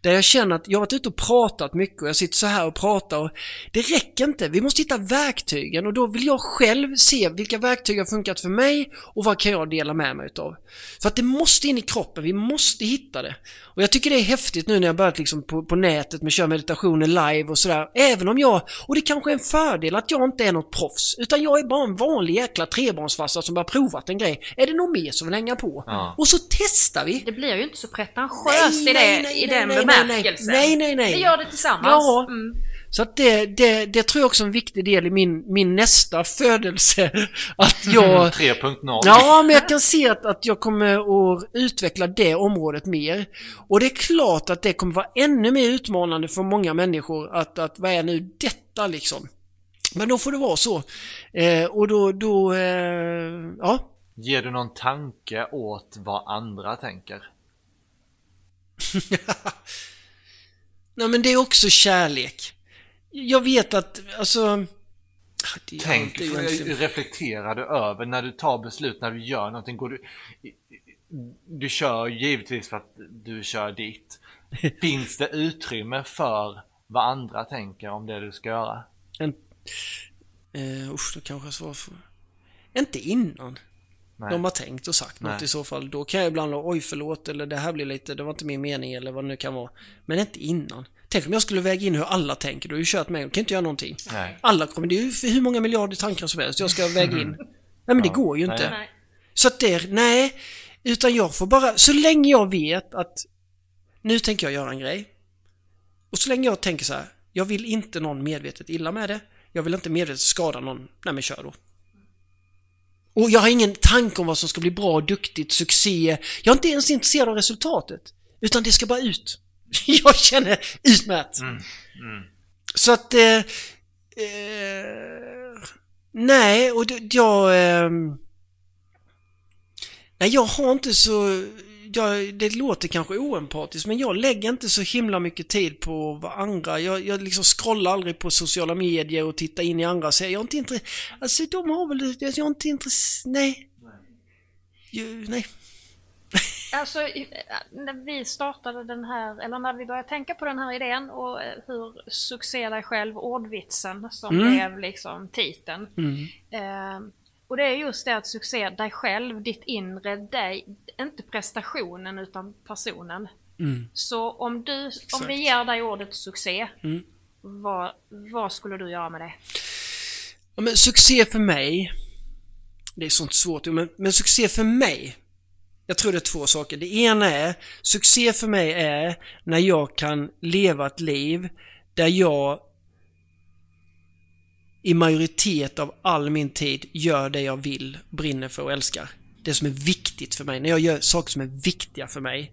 där jag känner att jag har varit ute och pratat mycket och jag sitter så här och pratar och det räcker inte. Vi måste hitta verktygen och då vill jag själv se vilka verktyg har funkat för mig och vad kan jag dela med mig utav. För att det måste in i kroppen, vi måste hitta det. Och jag tycker det är häftigt nu när jag börjat liksom på, på nätet med kör meditationer live och sådär. Även om jag, och det kanske är en fördel att jag inte är något proffs, utan jag är bara en vanlig jäkla trebarnsfarsa som bara provat en grej. Är det någon mer som vill hänga på? Ja. Och så testar vi! Det blir ju inte så pretentiöst i, det, i den nej, bemärkelsen. Nej, nej, nej. Vi gör det tillsammans. Ja. Mm. Så att det, det, det tror jag också är en viktig del i min, min nästa födelse. Att jag... 3.0 Ja, men jag kan se att, att jag kommer att utveckla det området mer. Och det är klart att det kommer vara ännu mer utmanande för många människor att, att vad är nu detta liksom? Men då får det vara så. Eh, och då, då eh, ja. Ger du någon tanke åt vad andra tänker? Nej men det är också kärlek. Jag vet att, alltså... Tänk, reflekterar du över när du tar beslut, när du gör någonting, går du... Du kör givetvis för att du kör dit. Finns det utrymme för vad andra tänker om det du ska göra? En, eh, usch, då kanske jag svarar för... Inte innan. Nej. De har tänkt och sagt Nej. något i så fall. Då kan jag ibland oj förlåt eller det här blir lite, det var inte min mening eller vad det nu kan vara. Men inte innan. Tänk om jag skulle väga in hur alla tänker, du har ju kört mig, jag kan inte göra någonting. Nej. Alla kommer, det är ju hur många miljarder tankar som helst jag ska väga in. Nej men ja. det går ju inte. Nej. Så att det, nej. Utan jag får bara, så länge jag vet att nu tänker jag göra en grej. Och så länge jag tänker så här, jag vill inte någon medvetet illa med det. Jag vill inte medvetet skada någon. Nej men kör då. Och jag har ingen tanke om vad som ska bli bra, duktigt, succé. Jag är inte ens intresserad av resultatet. Utan det ska bara ut. jag känner utmärkt. Mm. Mm. Så att... Eh, eh, nej, och jag... Eh, nej, jag har inte så... Jag, det låter kanske oempatiskt men jag lägger inte så himla mycket tid på vad andra... Jag, jag liksom scrollar aldrig på sociala medier och tittar in i andra så jag är inte intresserad... Alltså de har väl... Jag är inte intresserad... Nej. Nej. Jag, nej. Alltså, när vi startade den här, eller när vi började tänka på den här idén och eh, hur succé dig själv, ordvitsen som Mm. blev liksom titeln. Eh, och det är just det att succé dig själv, ditt inre, dig, inte prestationen utan personen. Så om du, om vi ger dig ordet succé, vad, vad skulle du göra med det? Ja, men succé för mig, det är sånt svårt, men, men succé för mig, jag tror det är två saker. Det ena är, succé för mig är när jag kan leva ett liv där jag i majoritet av all min tid gör det jag vill, brinner för och älskar. Det som är viktigt för mig. När jag gör saker som är viktiga för mig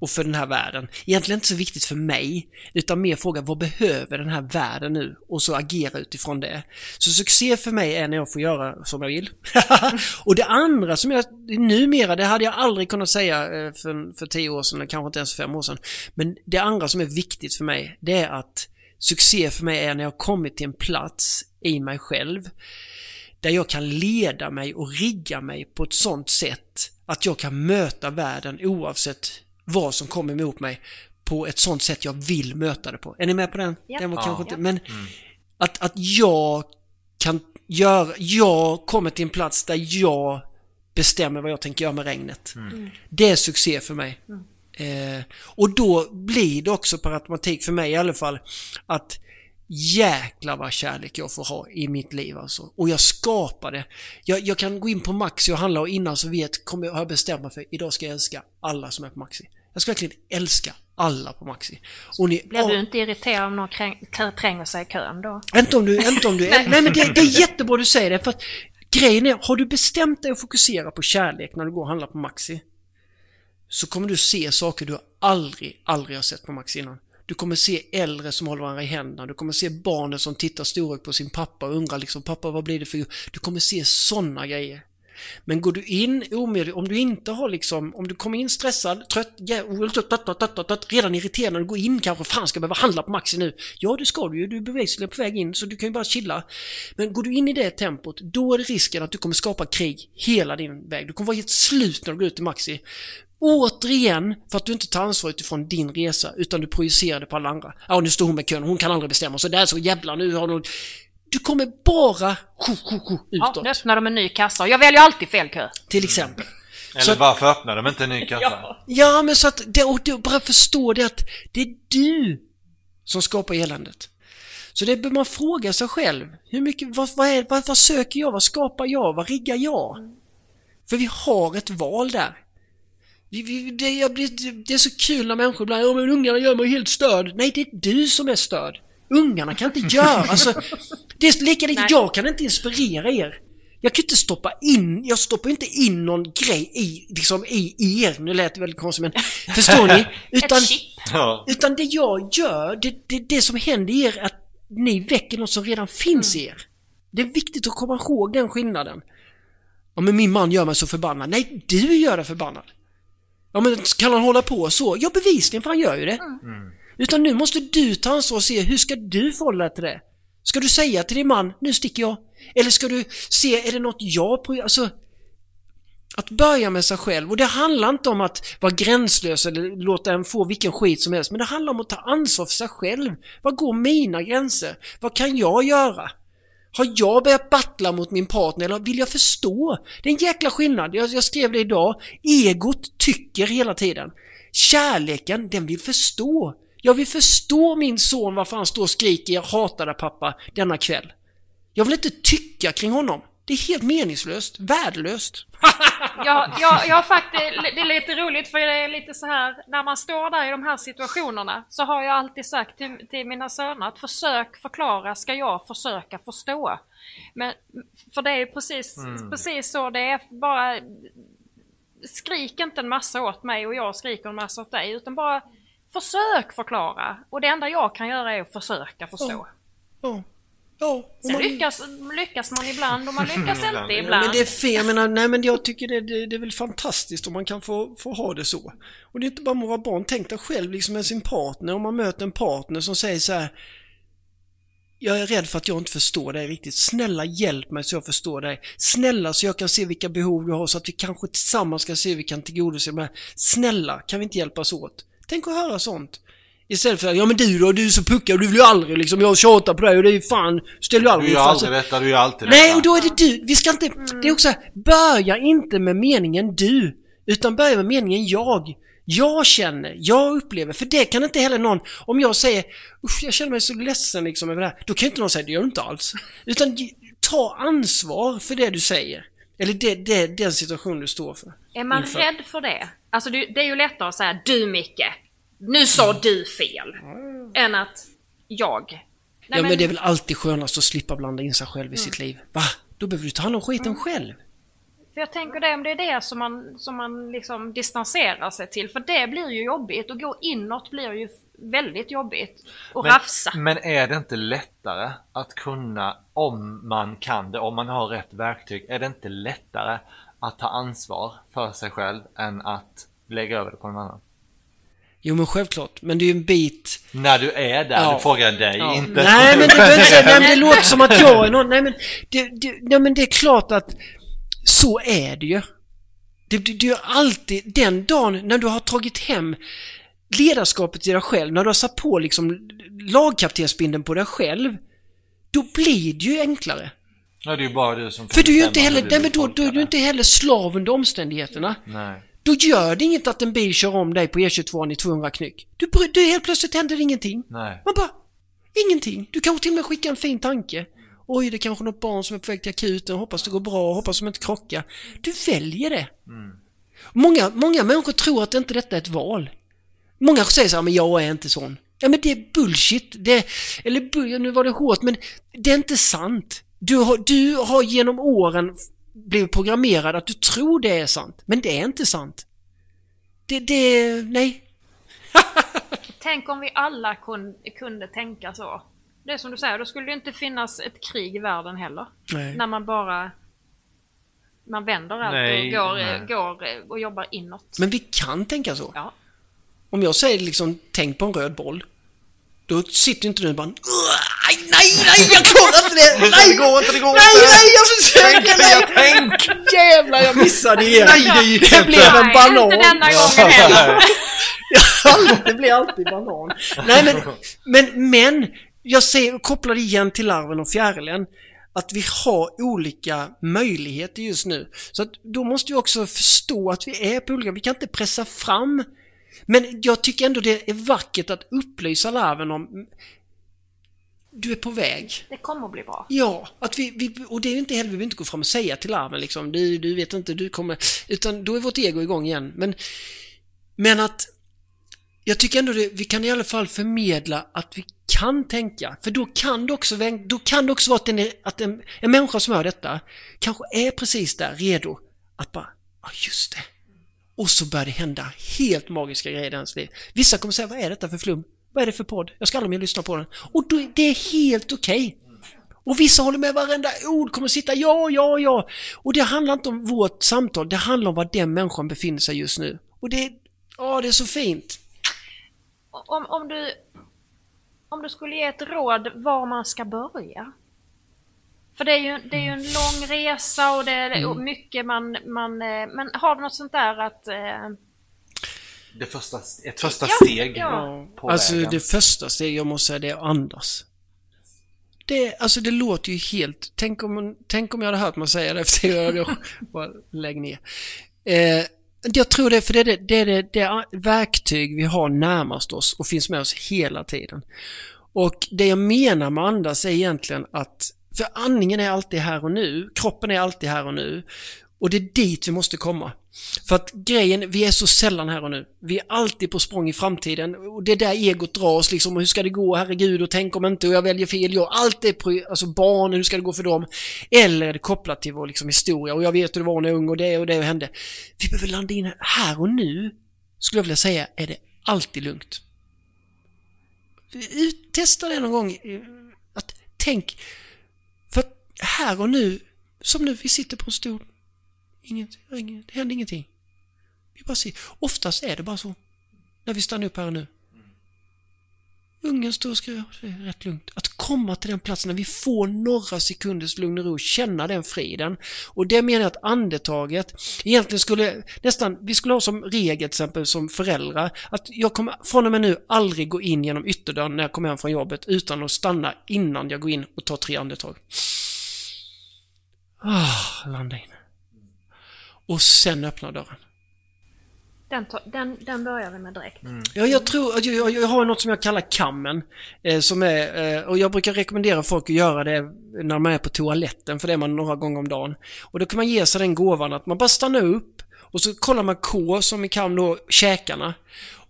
och för den här världen. Egentligen inte så viktigt för mig, utan mer fråga vad behöver den här världen nu? Och så agera utifrån det. Så succé för mig är när jag får göra som jag vill. och det andra som jag numera, det hade jag aldrig kunnat säga eh, för, för tio år sedan, eller kanske inte ens för fem år sedan. Men det andra som är viktigt för mig, det är att succé för mig är när jag har kommit till en plats i mig själv där jag kan leda mig och rigga mig på ett sånt sätt att jag kan möta världen oavsett vad som kommer emot mig på ett sånt sätt jag vill möta det på. Är ni med på den? Ja. Den var Ja. kanske inte, men att, att jag kan göra, jag kommer till en plats där jag bestämmer vad jag tänker göra med regnet. Det är succé för mig. Eh, och då blir det också per automatik för mig i alla fall att jäklar vad kärlek jag får ha i mitt liv alltså. Och jag skapar det. Jag, jag kan gå in på Maxi och handla och innan så vet, kommer jag, har jag bestämt mig för idag ska jag älska alla som är på Maxi. Jag ska verkligen älska alla på Maxi. Och ni, Blir du inte irriterad om någon kräng, tränger sig i kön då? inte om du, inte om du Nej men det, det är jättebra du säger det för att grejen är, har du bestämt dig att fokusera på kärlek när du går och handlar på Maxi så kommer du se saker du aldrig, aldrig har sett på Maxi innan. Du kommer se äldre som håller varandra i händerna, du kommer se barnen som tittar storögt på sin pappa och undrar liksom pappa vad blir det för Du kommer se sådana grejer. Men går du in omedvetet, om du inte har liksom, om du kommer in stressad, trött, trött, trött, trött, trött, trött, redan irriterad när du går in kanske, fan ska jag behöva handla på Maxi nu? Ja det ska du ju, du är bevisligen på väg in så du kan ju bara chilla. Men går du in i det tempot, då är det risken att du kommer skapa krig hela din väg. Du kommer vara helt slut när du går ut i Maxi. Återigen, för att du inte tar ansvar utifrån din resa, utan du projicerar det på alla andra. Ja, nu står hon med kön, hon kan aldrig bestämma, så där så jävla nu har hon... Du kommer bara sjo, Ja, utåt, nu öppnar de en ny kassa jag väljer alltid fel kö. till exempel. Eller Så- varför öppnar de inte en ny kassa? Ja, men så att, det, och det, bara förstå det att det är du som skapar eländet. Så det bör man fråga sig själv. Hur mycket, vad, vad, är, vad, vad söker jag? Vad skapar jag? Vad riggar jag? För vi har ett val där. Det, jag blir, det är så kul när människor ibland, ja men ungarna gör mig helt störd. Nej, det är du som är störd. Ungarna kan inte göra, alltså, det är lika lite, jag kan inte inspirera er. Jag kan inte stoppa in, jag stoppar inte in någon grej i, liksom i er, nu lät det väldigt konstigt men, förstår ni? Utan, utan det jag gör, det, det, det som händer i er är att ni väcker något som redan finns i er. Det är viktigt att komma ihåg den skillnaden. Ja men min man gör mig så förbannad. Nej, du gör dig förbannad. Ja men kan han hålla på så? Ja bevisligen för han gör ju det. Utan nu måste du ta ansvar och se hur ska du förhålla dig till det? Ska du säga till din man, nu sticker jag? Eller ska du se, är det något jag på... Alltså, att börja med sig själv. Och det handlar inte om att vara gränslös eller låta en få vilken skit som helst. Men det handlar om att ta ansvar för sig själv. Vad går mina gränser? Vad kan jag göra? Har jag börjat battla mot min partner eller vill jag förstå? Det är en jäkla skillnad. Jag, jag skrev det idag. Egot tycker hela tiden. Kärleken, den vill förstå. Jag vill förstå min son varför han står och skriker jag hatar dig pappa denna kväll. Jag vill inte tycka kring honom. Det är helt meningslöst, värdelöst. Jag, jag, jag faktiskt, det är lite roligt för det är lite så här, när man står där i de här situationerna så har jag alltid sagt till, till mina söner att försök förklara ska jag försöka förstå. Men, för det är ju precis, precis så det är, bara skrik inte en massa åt mig och jag skriker en massa åt dig utan bara försök förklara. Och det enda jag kan göra är att försöka förstå. Ja. Ja. Sen man- lyckas, lyckas man ibland och man lyckas inte Ibland. Ja, men det är fel, jag menar, nej men jag tycker det, det, det är väl fantastiskt om man kan få, få ha det så. Och det är inte bara med våra barn, tänk dig själv liksom med sin partner, om man möter en partner som säger så här. jag är rädd för att jag inte förstår dig riktigt. Snälla hjälp mig så jag förstår dig. Snälla så jag kan se vilka behov du har så att vi kanske tillsammans ska se hur vi kan tillgodose dem. Snälla, kan vi inte hjälpas åt? Tänk att höra sånt. Istället för att, ja men du då, du är så puckad, du vill ju aldrig liksom, jag tjatar på dig och det är ju fan, ställer ju Du aldrig gör upp för- aldrig detta, du gör alltid detta. Nej, och då är det du. Vi ska inte... Det är också så här, börja inte med meningen du, utan börja med meningen jag. Jag känner, jag upplever, för det kan inte heller någon, om jag säger usch jag känner mig så ledsen liksom över det här, då kan inte någon säga det gör du inte alls. Utan ta ansvar för det du säger. Eller det, det, den situation du står för. Är man Inför. rädd för det? Alltså det, det är ju lättare att säga du Micke, nu sa du fel. Än att jag. Nej, ja men det är väl alltid skönast att slippa blanda in sig själv i sitt liv. Va? Då behöver du ta hand om skiten själv. För jag tänker det om det är det som man, som man liksom distanserar sig till. För det blir ju jobbigt. Och gå inåt blir ju väldigt jobbigt. Och rafsa. Men, men är det inte lättare att kunna, om man kan det, om man har rätt verktyg, är det inte lättare att ta ansvar för sig själv än att lägga över det på någon annan? Jo men självklart, men det är ju en bit När du är där, Ja. du frågar dig, Ja. inte... Nej men det inte nej, men det låter som att jag är någon, nej men det, det, nej, men det är klart att så är det ju. Det, det, det är alltid den dagen när du har tagit hem ledarskapet till dig själv, när du har satt på liksom lagkaptensbindeln på dig själv, då blir det ju enklare. Ja, det är ju bara du som För du är ju inte heller, nej, men då, då är du inte heller slav under omständigheterna. Nej. Då gör det inget att en bil kör om dig på E22 i 200 knyck. Du, du helt plötsligt händer ingenting. Nej. Man bara, ingenting. Du kanske till och med skickar en fin tanke. Oj, det är kanske något barn som är på väg till akuten, hoppas det går bra, hoppas de inte krockar. Du väljer det. Många, många människor tror att inte detta är ett val. Många säger så här, men jag är inte sån. Ja men det är bullshit. Det, eller nu var det hårt, men det är inte sant. Du har, du har genom åren blivit programmerad att du tror det är sant, men det är inte sant. Det, det, nej. Tänk om vi alla kun, kunde tänka så. Det är som du säger, då skulle det inte finnas ett krig i världen heller. Nej. När man bara... Man vänder allt Nej, och går, nej. går och jobbar inåt. Men vi kan tänka så. Ja. Om jag säger liksom, tänk på en röd boll. Då sitter inte du och bara "Ugh, nej, nej, nej, jag klarar inte det! Nej, Det går inte, det går nej, inte! nej, jag försöker! Nej. Tänk! Jävlar, jag missade igen! Nej, det gick det inte. blev en Nej, banan! inte denna gången heller. det blir alltid banan. Nej, men, men, men jag säger, kopplar det igen till larven och fjärilen. Att vi har olika möjligheter just nu. Så att då måste vi också förstå att vi är på olika, vi kan inte pressa fram. Men jag tycker ändå det är vackert att upplysa larven om du är på väg. Det kommer att bli bra. Ja, att vi, vi, och det är inte heller, vi behöver inte gå fram och säga till larven liksom, du, du vet inte, du kommer, utan då är vårt ego igång igen. Men, men att jag tycker ändå det, vi kan i alla fall förmedla att vi kan tänka. För då kan det också, då kan det också vara att, en, att en, en människa som hör detta kanske är precis där, redo att bara, ja just det. Och så börjar det hända helt magiska grejer i hans liv. Vissa kommer säga, vad är detta för flum? Vad är det för podd? Jag ska aldrig mer lyssna på den. Och då, det är helt okej. Och vissa håller med varenda ord, kommer sitta ja, ja, ja. Och det handlar inte om vårt samtal, det handlar om var den människan befinner sig just nu. Och det, ja, det är så fint. Om, om, du, om du skulle ge ett råd var man ska börja? För det är ju, det är ju en lång resa och det är Mm. och mycket man, man... eh, Men har du något sånt där att... eh, Det första, ett första Ja, steg ja. på alltså vägen. det första steget jag måste säga det är att andas. Det, alltså det låter ju helt... Tänk om, tänk om jag hade hört man säga det efter jag hade bara lägg ner. Eh, jag tror det, för det är det, det, är det, det verktyg vi har närmast oss och finns med oss hela tiden. Och det jag menar med andas är egentligen att, för andningen är alltid här och nu, kroppen är alltid här och nu. Och det är dit vi måste komma. För att grejen, vi är så sällan här och nu. Vi är alltid på språng i framtiden och det är där egot drar oss liksom. Och hur ska det gå? Herregud, och tänk om inte och jag väljer fel. Jag, allt är på, alltså barnen, hur ska det gå för dem? Eller är det kopplat till vår liksom, historia och jag vet hur det var när jag var ung och det och det hände. Vi behöver landa in här, och nu, skulle jag vilja säga, är det alltid lugnt. Testa det någon gång. Att tänk, här och nu, som nu, vi sitter på en stol. Inget, inget, det händer ingenting. Vi bara ser. Oftast är det bara så. När vi stannar upp här och nu. Ungen står och skriver, det är rätt lugnt. Att komma till den platsen när vi får några sekunders lugn och ro, känna den friden. Och det menar jag att andetaget egentligen skulle nästan, vi skulle ha som regel till exempel som föräldrar att jag kommer från och med nu aldrig gå in genom ytterdörren när jag kommer hem från jobbet utan att stanna innan jag går in och tar tre andetag. Ah, landa in. Och sen öppna dörren. Den, den, den börjar vi med direkt. Ja, jag tror, jag, jag, jag har något som jag kallar kammen. Eh, som är, eh, och jag brukar rekommendera folk att göra det när man är på toaletten, för det är man några gånger om dagen. Och då kan man ge sig den gåvan att man bara stannar upp och så kollar man K, som i kam då, käkarna.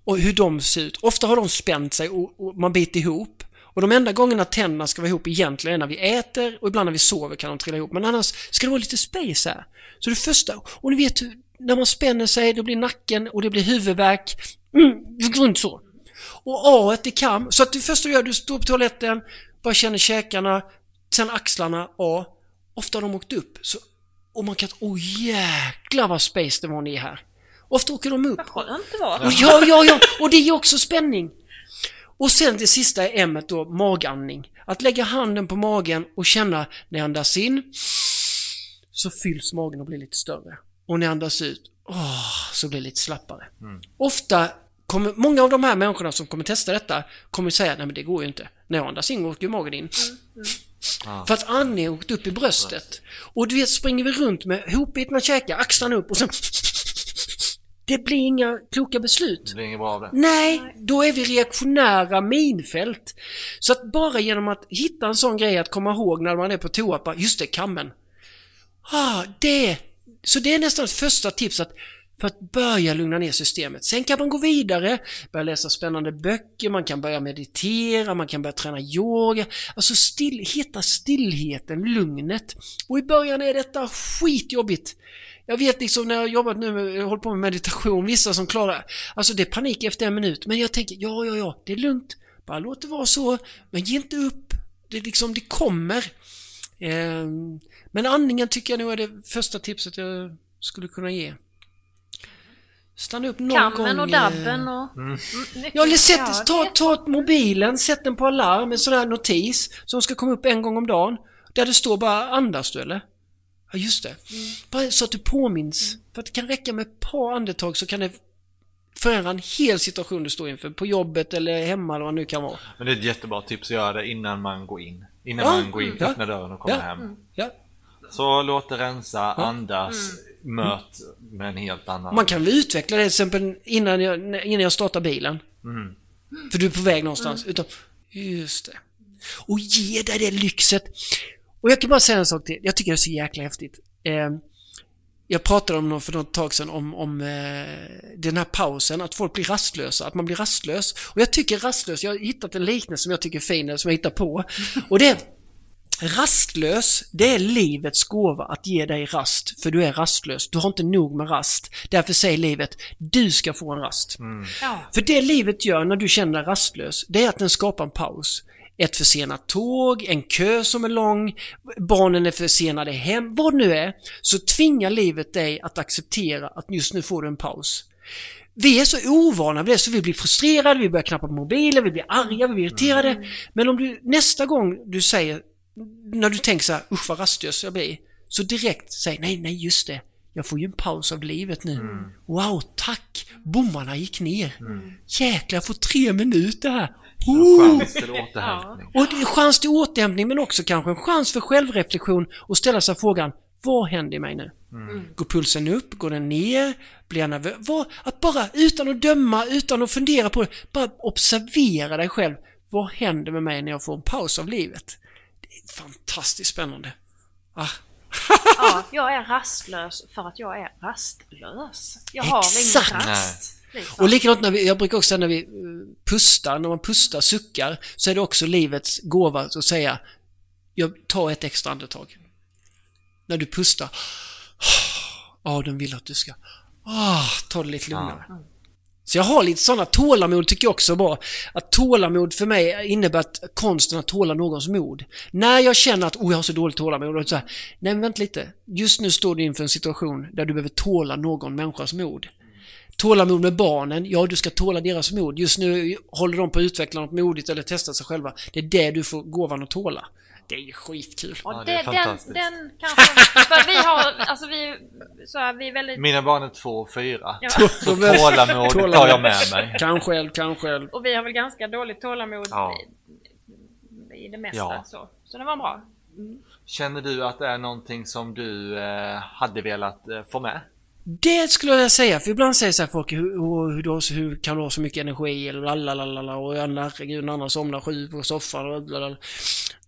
Och hur de ser ut. Ofta har de spänt sig och, och man biter ihop. Och de enda gångerna tänderna ska vara ihop egentligen är när vi äter och ibland när vi sover kan de trilla ihop. Men annars ska det vara lite space här. Så det första, och ni vet hur, när man spänner sig, det blir nacken och det blir huvudvärk. Mm, det runt så. Och A i kam. Så att det första du gör, du står på toaletten, bara känner käkarna, sen axlarna, A. Ofta har de åkt upp. Så, och man kan, åh oh, jäklar vad space det var ni är här. Ofta åker de upp. Vad skönt det var. Och ja, ja, ja, och det ger också spänning. Och sen det sista är M då, magandning. Att lägga handen på magen och känna när jag andas in så fylls magen och blir lite större. Och när jag andas ut, åh, så blir det lite slappare. Ofta kommer, många av de här människorna som kommer testa detta kommer säga, nej men det går ju inte. När jag andas in åker ju magen in. Ah. För att andningen åkt upp i bröstet. Och du vet, springer vi runt med hopbitna käkar, axlarna upp och sen det blir inga kloka beslut. Det blir inget bra av det. Nej, då är vi reaktionära minfält. Så att bara genom att hitta en sån grej att komma ihåg när man är på toa, bara, just det, kammen. Ah, det. Så det är nästan ett första tips att för att börja lugna ner systemet. Sen kan man gå vidare, börja läsa spännande böcker, man kan börja meditera, man kan börja träna yoga. Alltså still, hitta stillheten, lugnet. Och i början är detta skitjobbigt. Jag vet liksom när jag har jobbat nu med, jag håller på med meditation, vissa som klarar, alltså det är panik efter en minut. Men jag tänker, ja, ja, ja, det är lugnt. Bara låt det vara så, men ge inte upp. Det liksom, det kommer. Eh, men andningen tycker jag nog är det första tipset jag skulle kunna ge. Stanna upp någon gång. Kammen och dabben och... Mm. Ja, eller sätt, Ja, ta, ta mobilen, sätt den på alarm, en sån här notis som ska komma upp en gång om dagen. Där det står bara andas du eller? Ja, just det. Bara så att du påminns. För att det kan räcka med ett par andetag så kan det förändra en hel situation du står inför. På jobbet eller hemma eller vad det nu kan vara. Men det är ett jättebra tips att göra det innan man går in. Innan Ja, man går in, ja. öppnar dörren och kommer Ja. hem. Ja. Så låt det rensa, andas, möt med en helt annan... Man kan väl utveckla det till exempel innan jag, innan jag startar bilen. Mm. För du är på väg någonstans. Utan, just det. Och ge dig det lyxet. Och jag kan bara säga en sak till. Jag tycker det är så jäkla häftigt. Eh, jag pratade om något för något tag sedan om, om eh, den här pausen, att folk blir rastlösa, att man blir rastlös. Och jag tycker rastlös, jag har hittat en liknelse som jag tycker är fin, som jag hittar på. Och det är Rastlös, det är livets gåva att ge dig rast, för du är rastlös. Du har inte nog med rast. Därför säger livet, du ska få en rast. Ja. För det livet gör när du känner dig rastlös, det är att den skapar en paus. Ett försenat tåg, en kö som är lång, barnen är försenade hem, vad det nu är, så tvingar livet dig att acceptera att just nu får du en paus. Vi är så ovana vid det så vi blir frustrerade, vi börjar knappa på mobilen, vi blir arga, vi blir irriterade. Men om du nästa gång du säger, när du tänker så här, usch vad rastlös jag blir, så direkt säg nej, nej just det, jag får ju en paus av livet nu. Wow, tack! Bommarna gick ner. Jäklar, jag får tre minuter här. Oh! Chans till återhämtning. Och det är chans till återhämtning men också kanske en chans för självreflektion och ställa sig frågan vad händer i mig nu? Går pulsen upp? Går den ner? Blir jag nervös? Vad- Att bara utan att döma, utan att fundera på det, bara observera dig själv. Vad händer med mig när jag får en paus av livet? Fantastiskt spännande. Ah, ja, jag är rastlös för att jag är rastlös. Jag har Exakt. ingen rast. Liksom. Och likadant när vi, jag brukar också säga när vi eh, pustar, när man pustar, suckar, så är det också livets gåva att säga jag tar ett extra andetag. När du pustar, ja, den vill att du ska, ah, ta det lite lugnare. Så jag har lite sådana tålamod tycker jag också är bra. Att tålamod för mig innebär att konsten att tåla någons mod. När jag känner att oh, jag har så dåligt tålamod, och så här, nej men vänta lite. Just nu står du inför en situation där du behöver tåla någon människas mod. Tålamod med barnen, ja du ska tåla deras mod. Just nu håller de på att utveckla något modigt eller testa sig själva. Det är det du får gåvan att tåla. Det är ju skitkul. Ja, det, är den, fantastiskt. den kanske... För vi har, alltså vi, så här, vi är väldigt... Mina barn är två och fyra. Ja. Så tålamod tar jag med mig. Kan själv, kan själv. Och vi har väl ganska dåligt tålamod Ja. i, i det mesta. Ja. Så. så det var bra. Känner du att det är någonting som du eh, hade velat eh, få med? Det skulle jag säga, för ibland säger så här folk hur, hur, hur, du har så- hur kan du ha så mycket energi eller lalalala och herregud, den andra somnar sju på soffan och blablabla.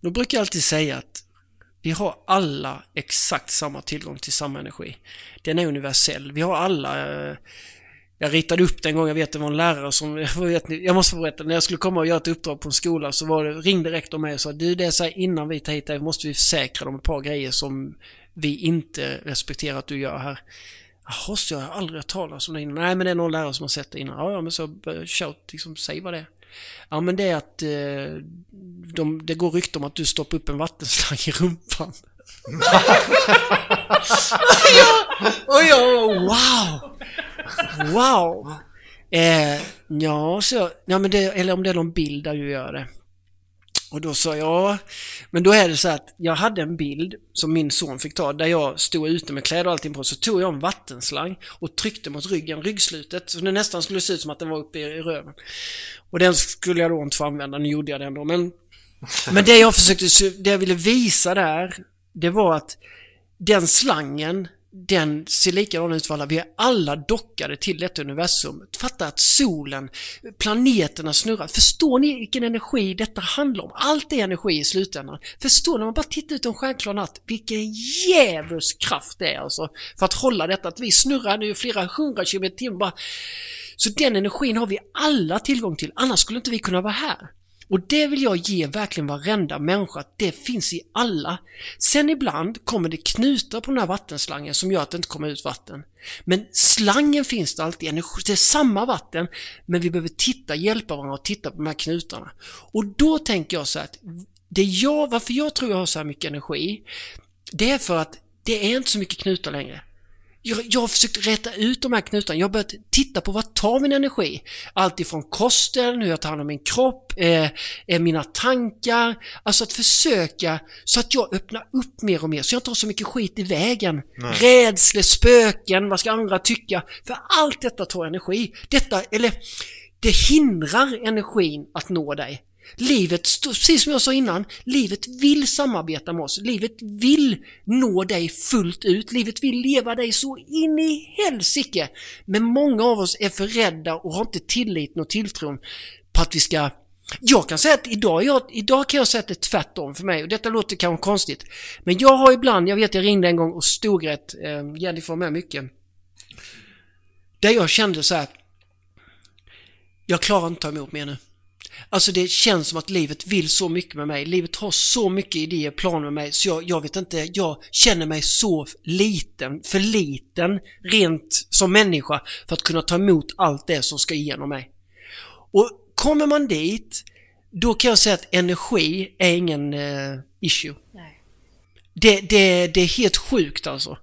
Då brukar jag alltid säga att vi har alla exakt samma tillgång till samma energi. Den är universell. Vi har alla eh, jag ritade upp den gången, jag vet det var en lärare som, jag, vet, jag måste få berätta, när jag skulle komma och göra ett uppdrag på en skola så var det, ringde rektorn mig och sa du det är så här, innan vi tar hit dig måste vi försäkra dem ett par grejer som vi inte respekterar att du gör här. Jaha, så jag har aldrig hört talas om det innan. Nej, men det är någon lärare som har sett det innan. Ja, ja, men så eh, shout, liksom, säg vad det är. Ja, men det är att eh, de, det går rykte om att du stoppar upp en vattenslang i rumpan. och jag, wow! Wow! Eh, ja, så, ja, men det, eller om det är någon bild där du gör det. Och då sa jag, men då är det så att jag hade en bild som min son fick ta där jag stod ute med kläder och allting på. Så tog jag en vattenslang och tryckte mot ryggen, ryggslutet. Så det nästan skulle se ut som att den var uppe i röven. Och den skulle jag då inte få använda, nu gjorde jag det ändå. Men, men det jag försökte, det jag ville visa där, det var att den slangen, den ser likadan ut för alla. Vi är alla dockade till detta universum. Fatta att solen, planeterna snurrar. Förstår ni vilken energi detta handlar om? Allt är energi i slutändan. Förstår ni? När man bara tittar ut en stjärnklar natt, vilken djävulsk kraft det är alltså. För att hålla detta, att vi snurrar nu flera hundra kilometer i timmen bara. Så den energin har vi alla tillgång till, annars skulle inte vi kunna vara här. Och det vill jag ge verkligen varenda människa, att det finns i alla. Sen ibland kommer det knutar på den här vattenslangen som gör att det inte kommer ut vatten. Men slangen finns det alltid, det är samma vatten, men vi behöver titta, hjälpa varandra och titta på de här knutarna. Och då tänker jag så här att det jag, varför jag tror jag har så här mycket energi, det är för att det är inte så mycket knutar längre. Jag, jag har försökt rätta ut de här knutarna. Jag har börjat titta på vad tar min energi? Allt ifrån kosten, hur jag tar hand om min kropp, eh, eh, mina tankar. Alltså att försöka så att jag öppnar upp mer och mer så jag inte har så mycket skit i vägen. Rädslor, spöken, vad ska andra tycka? För allt detta tar energi. Detta, eller det hindrar energin att nå dig. Livet, precis som jag sa innan, livet vill samarbeta med oss. Livet vill nå dig fullt ut. Livet vill leva dig så in i helsike. Men många av oss är för rädda och har inte tilliten och tilltron på att vi ska jag kan säga att idag, jag, idag kan jag säga att det är tvärtom för mig och detta låter kanske konstigt. Men jag har ibland, jag vet jag ringde en gång och storgrät, eh, Jennifer var med mycket. Där jag kände så här. Jag klarar inte att ta emot mer nu. Alltså det känns som att livet vill så mycket med mig. Livet har så mycket idéer, planer med mig så jag, jag vet inte, jag känner mig så liten, för liten rent som människa för att kunna ta emot allt det som ska igenom mig. Och kommer man dit, då kan jag säga att energi är ingen eh, issue. Nej. Det, det, det är helt sjukt alltså.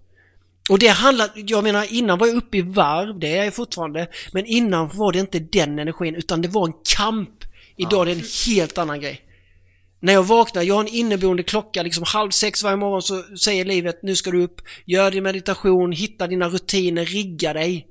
Och det handlar, jag menar innan var jag uppe i varv, det är jag fortfarande, men innan var det inte den energin utan det var en kamp. Idag är det en helt annan grej. När jag vaknar, jag har en inneboende klocka, liksom halv sex varje morgon så säger livet nu ska du upp, gör din meditation, hitta dina rutiner, rigga dig.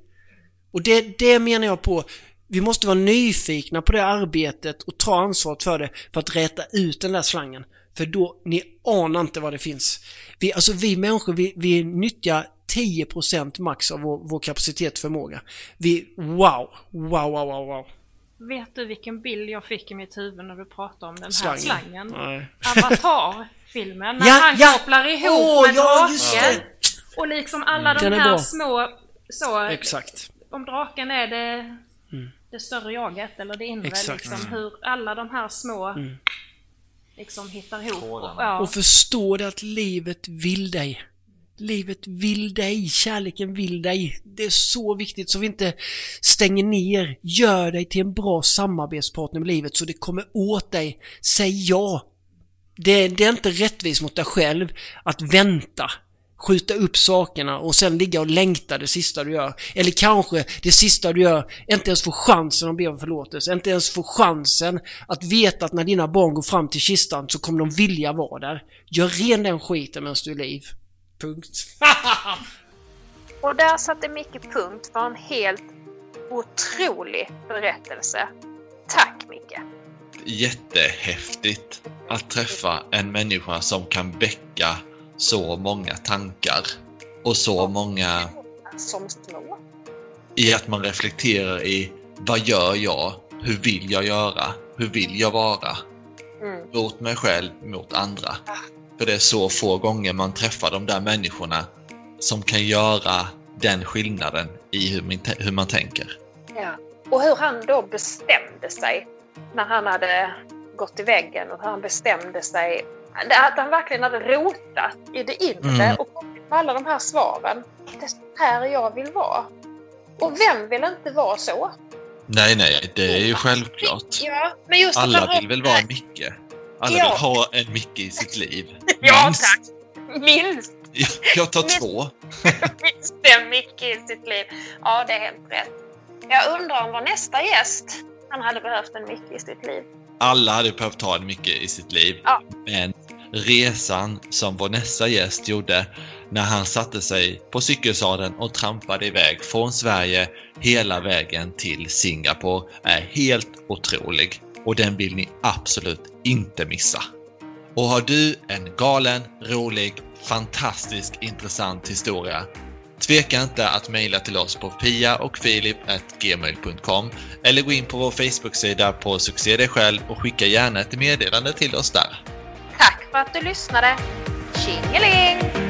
Och det, det menar jag på, vi måste vara nyfikna på det arbetet och ta ansvaret för det för att räta ut den där slangen. För då, ni anar inte vad det finns. Vi, alltså vi människor, vi, vi nyttjar 10% max av vår, vår kapacitet och förmåga. Vi, wow, wow, wow, wow, wow. Vet du vilken bild jag fick i mitt huvud när du pratade om den här Slangen. slangen? Avatar-filmen, när Ja, han ja. kopplar ihop Åh, med ja, draken. Och liksom alla de Den är här små, så, Exakt. om draken är det, det större jaget eller det inre, Exakt. liksom, hur alla de här små liksom hittar ihop. Och, ja, Och förstå det att livet vill dig. Livet vill dig, kärleken vill dig. Det är så viktigt så vi inte stänger ner. Gör dig till en bra samarbetspartner med livet så det kommer åt dig. Säg ja. Det, det är inte rättvist mot dig själv att vänta. skjuta upp sakerna och sen ligga och längta det sista du gör. Eller kanske det sista du gör, inte ens få chansen att be om förlåtelse, inte ens få chansen att veta att när dina barn går fram till kistan så kommer de vilja vara där. Gör ren den skiten medan du är liv. Punkt. och där satte Micke punkt för en helt otrolig berättelse. Tack Micke! Jättehäftigt att träffa en människa som kan väcka så många tankar och så många... Som små. I att man reflekterar i vad gör jag? Hur vill jag göra? Hur vill jag vara? Mm. Mot mig själv, mot andra. För det är så få gånger man träffar de där människorna som kan göra den skillnaden i hur man, hur man tänker. Ja. Och hur han då bestämde sig när han hade gått i väggen och hur han bestämde sig. Att han verkligen hade rotat i det inre mm. och kommit på alla de här svaren. Det är här jag vill vara. Och vem vill inte vara så? Nej, nej, det är ju självklart. Ja, men just Alla vill väl vara Micke? Alla ja. vill ha en Micke i sitt liv. ja, Minst. tack! Minst! Jag tar två. Minst en Micke i sitt liv. Ja, det är helt rätt. Jag undrar om vår nästa gäst, han hade behövt en Micke i sitt liv. Alla hade behövt ha en Micke i sitt liv. Ja. Men resan som vår nästa gäst gjorde när han satte sig på cykelsadeln och trampade iväg från Sverige hela vägen till Singapore är helt otrolig och den vill ni absolut inte missa. Och har du en galen, rolig, fantastisk, intressant historia Tveka inte att mejla till oss på piaochfilip.gmail.com eller gå in på vår Facebook-sida på Succé dig själv och skicka gärna ett meddelande till oss där. Tack för att du lyssnade! Tjingeling!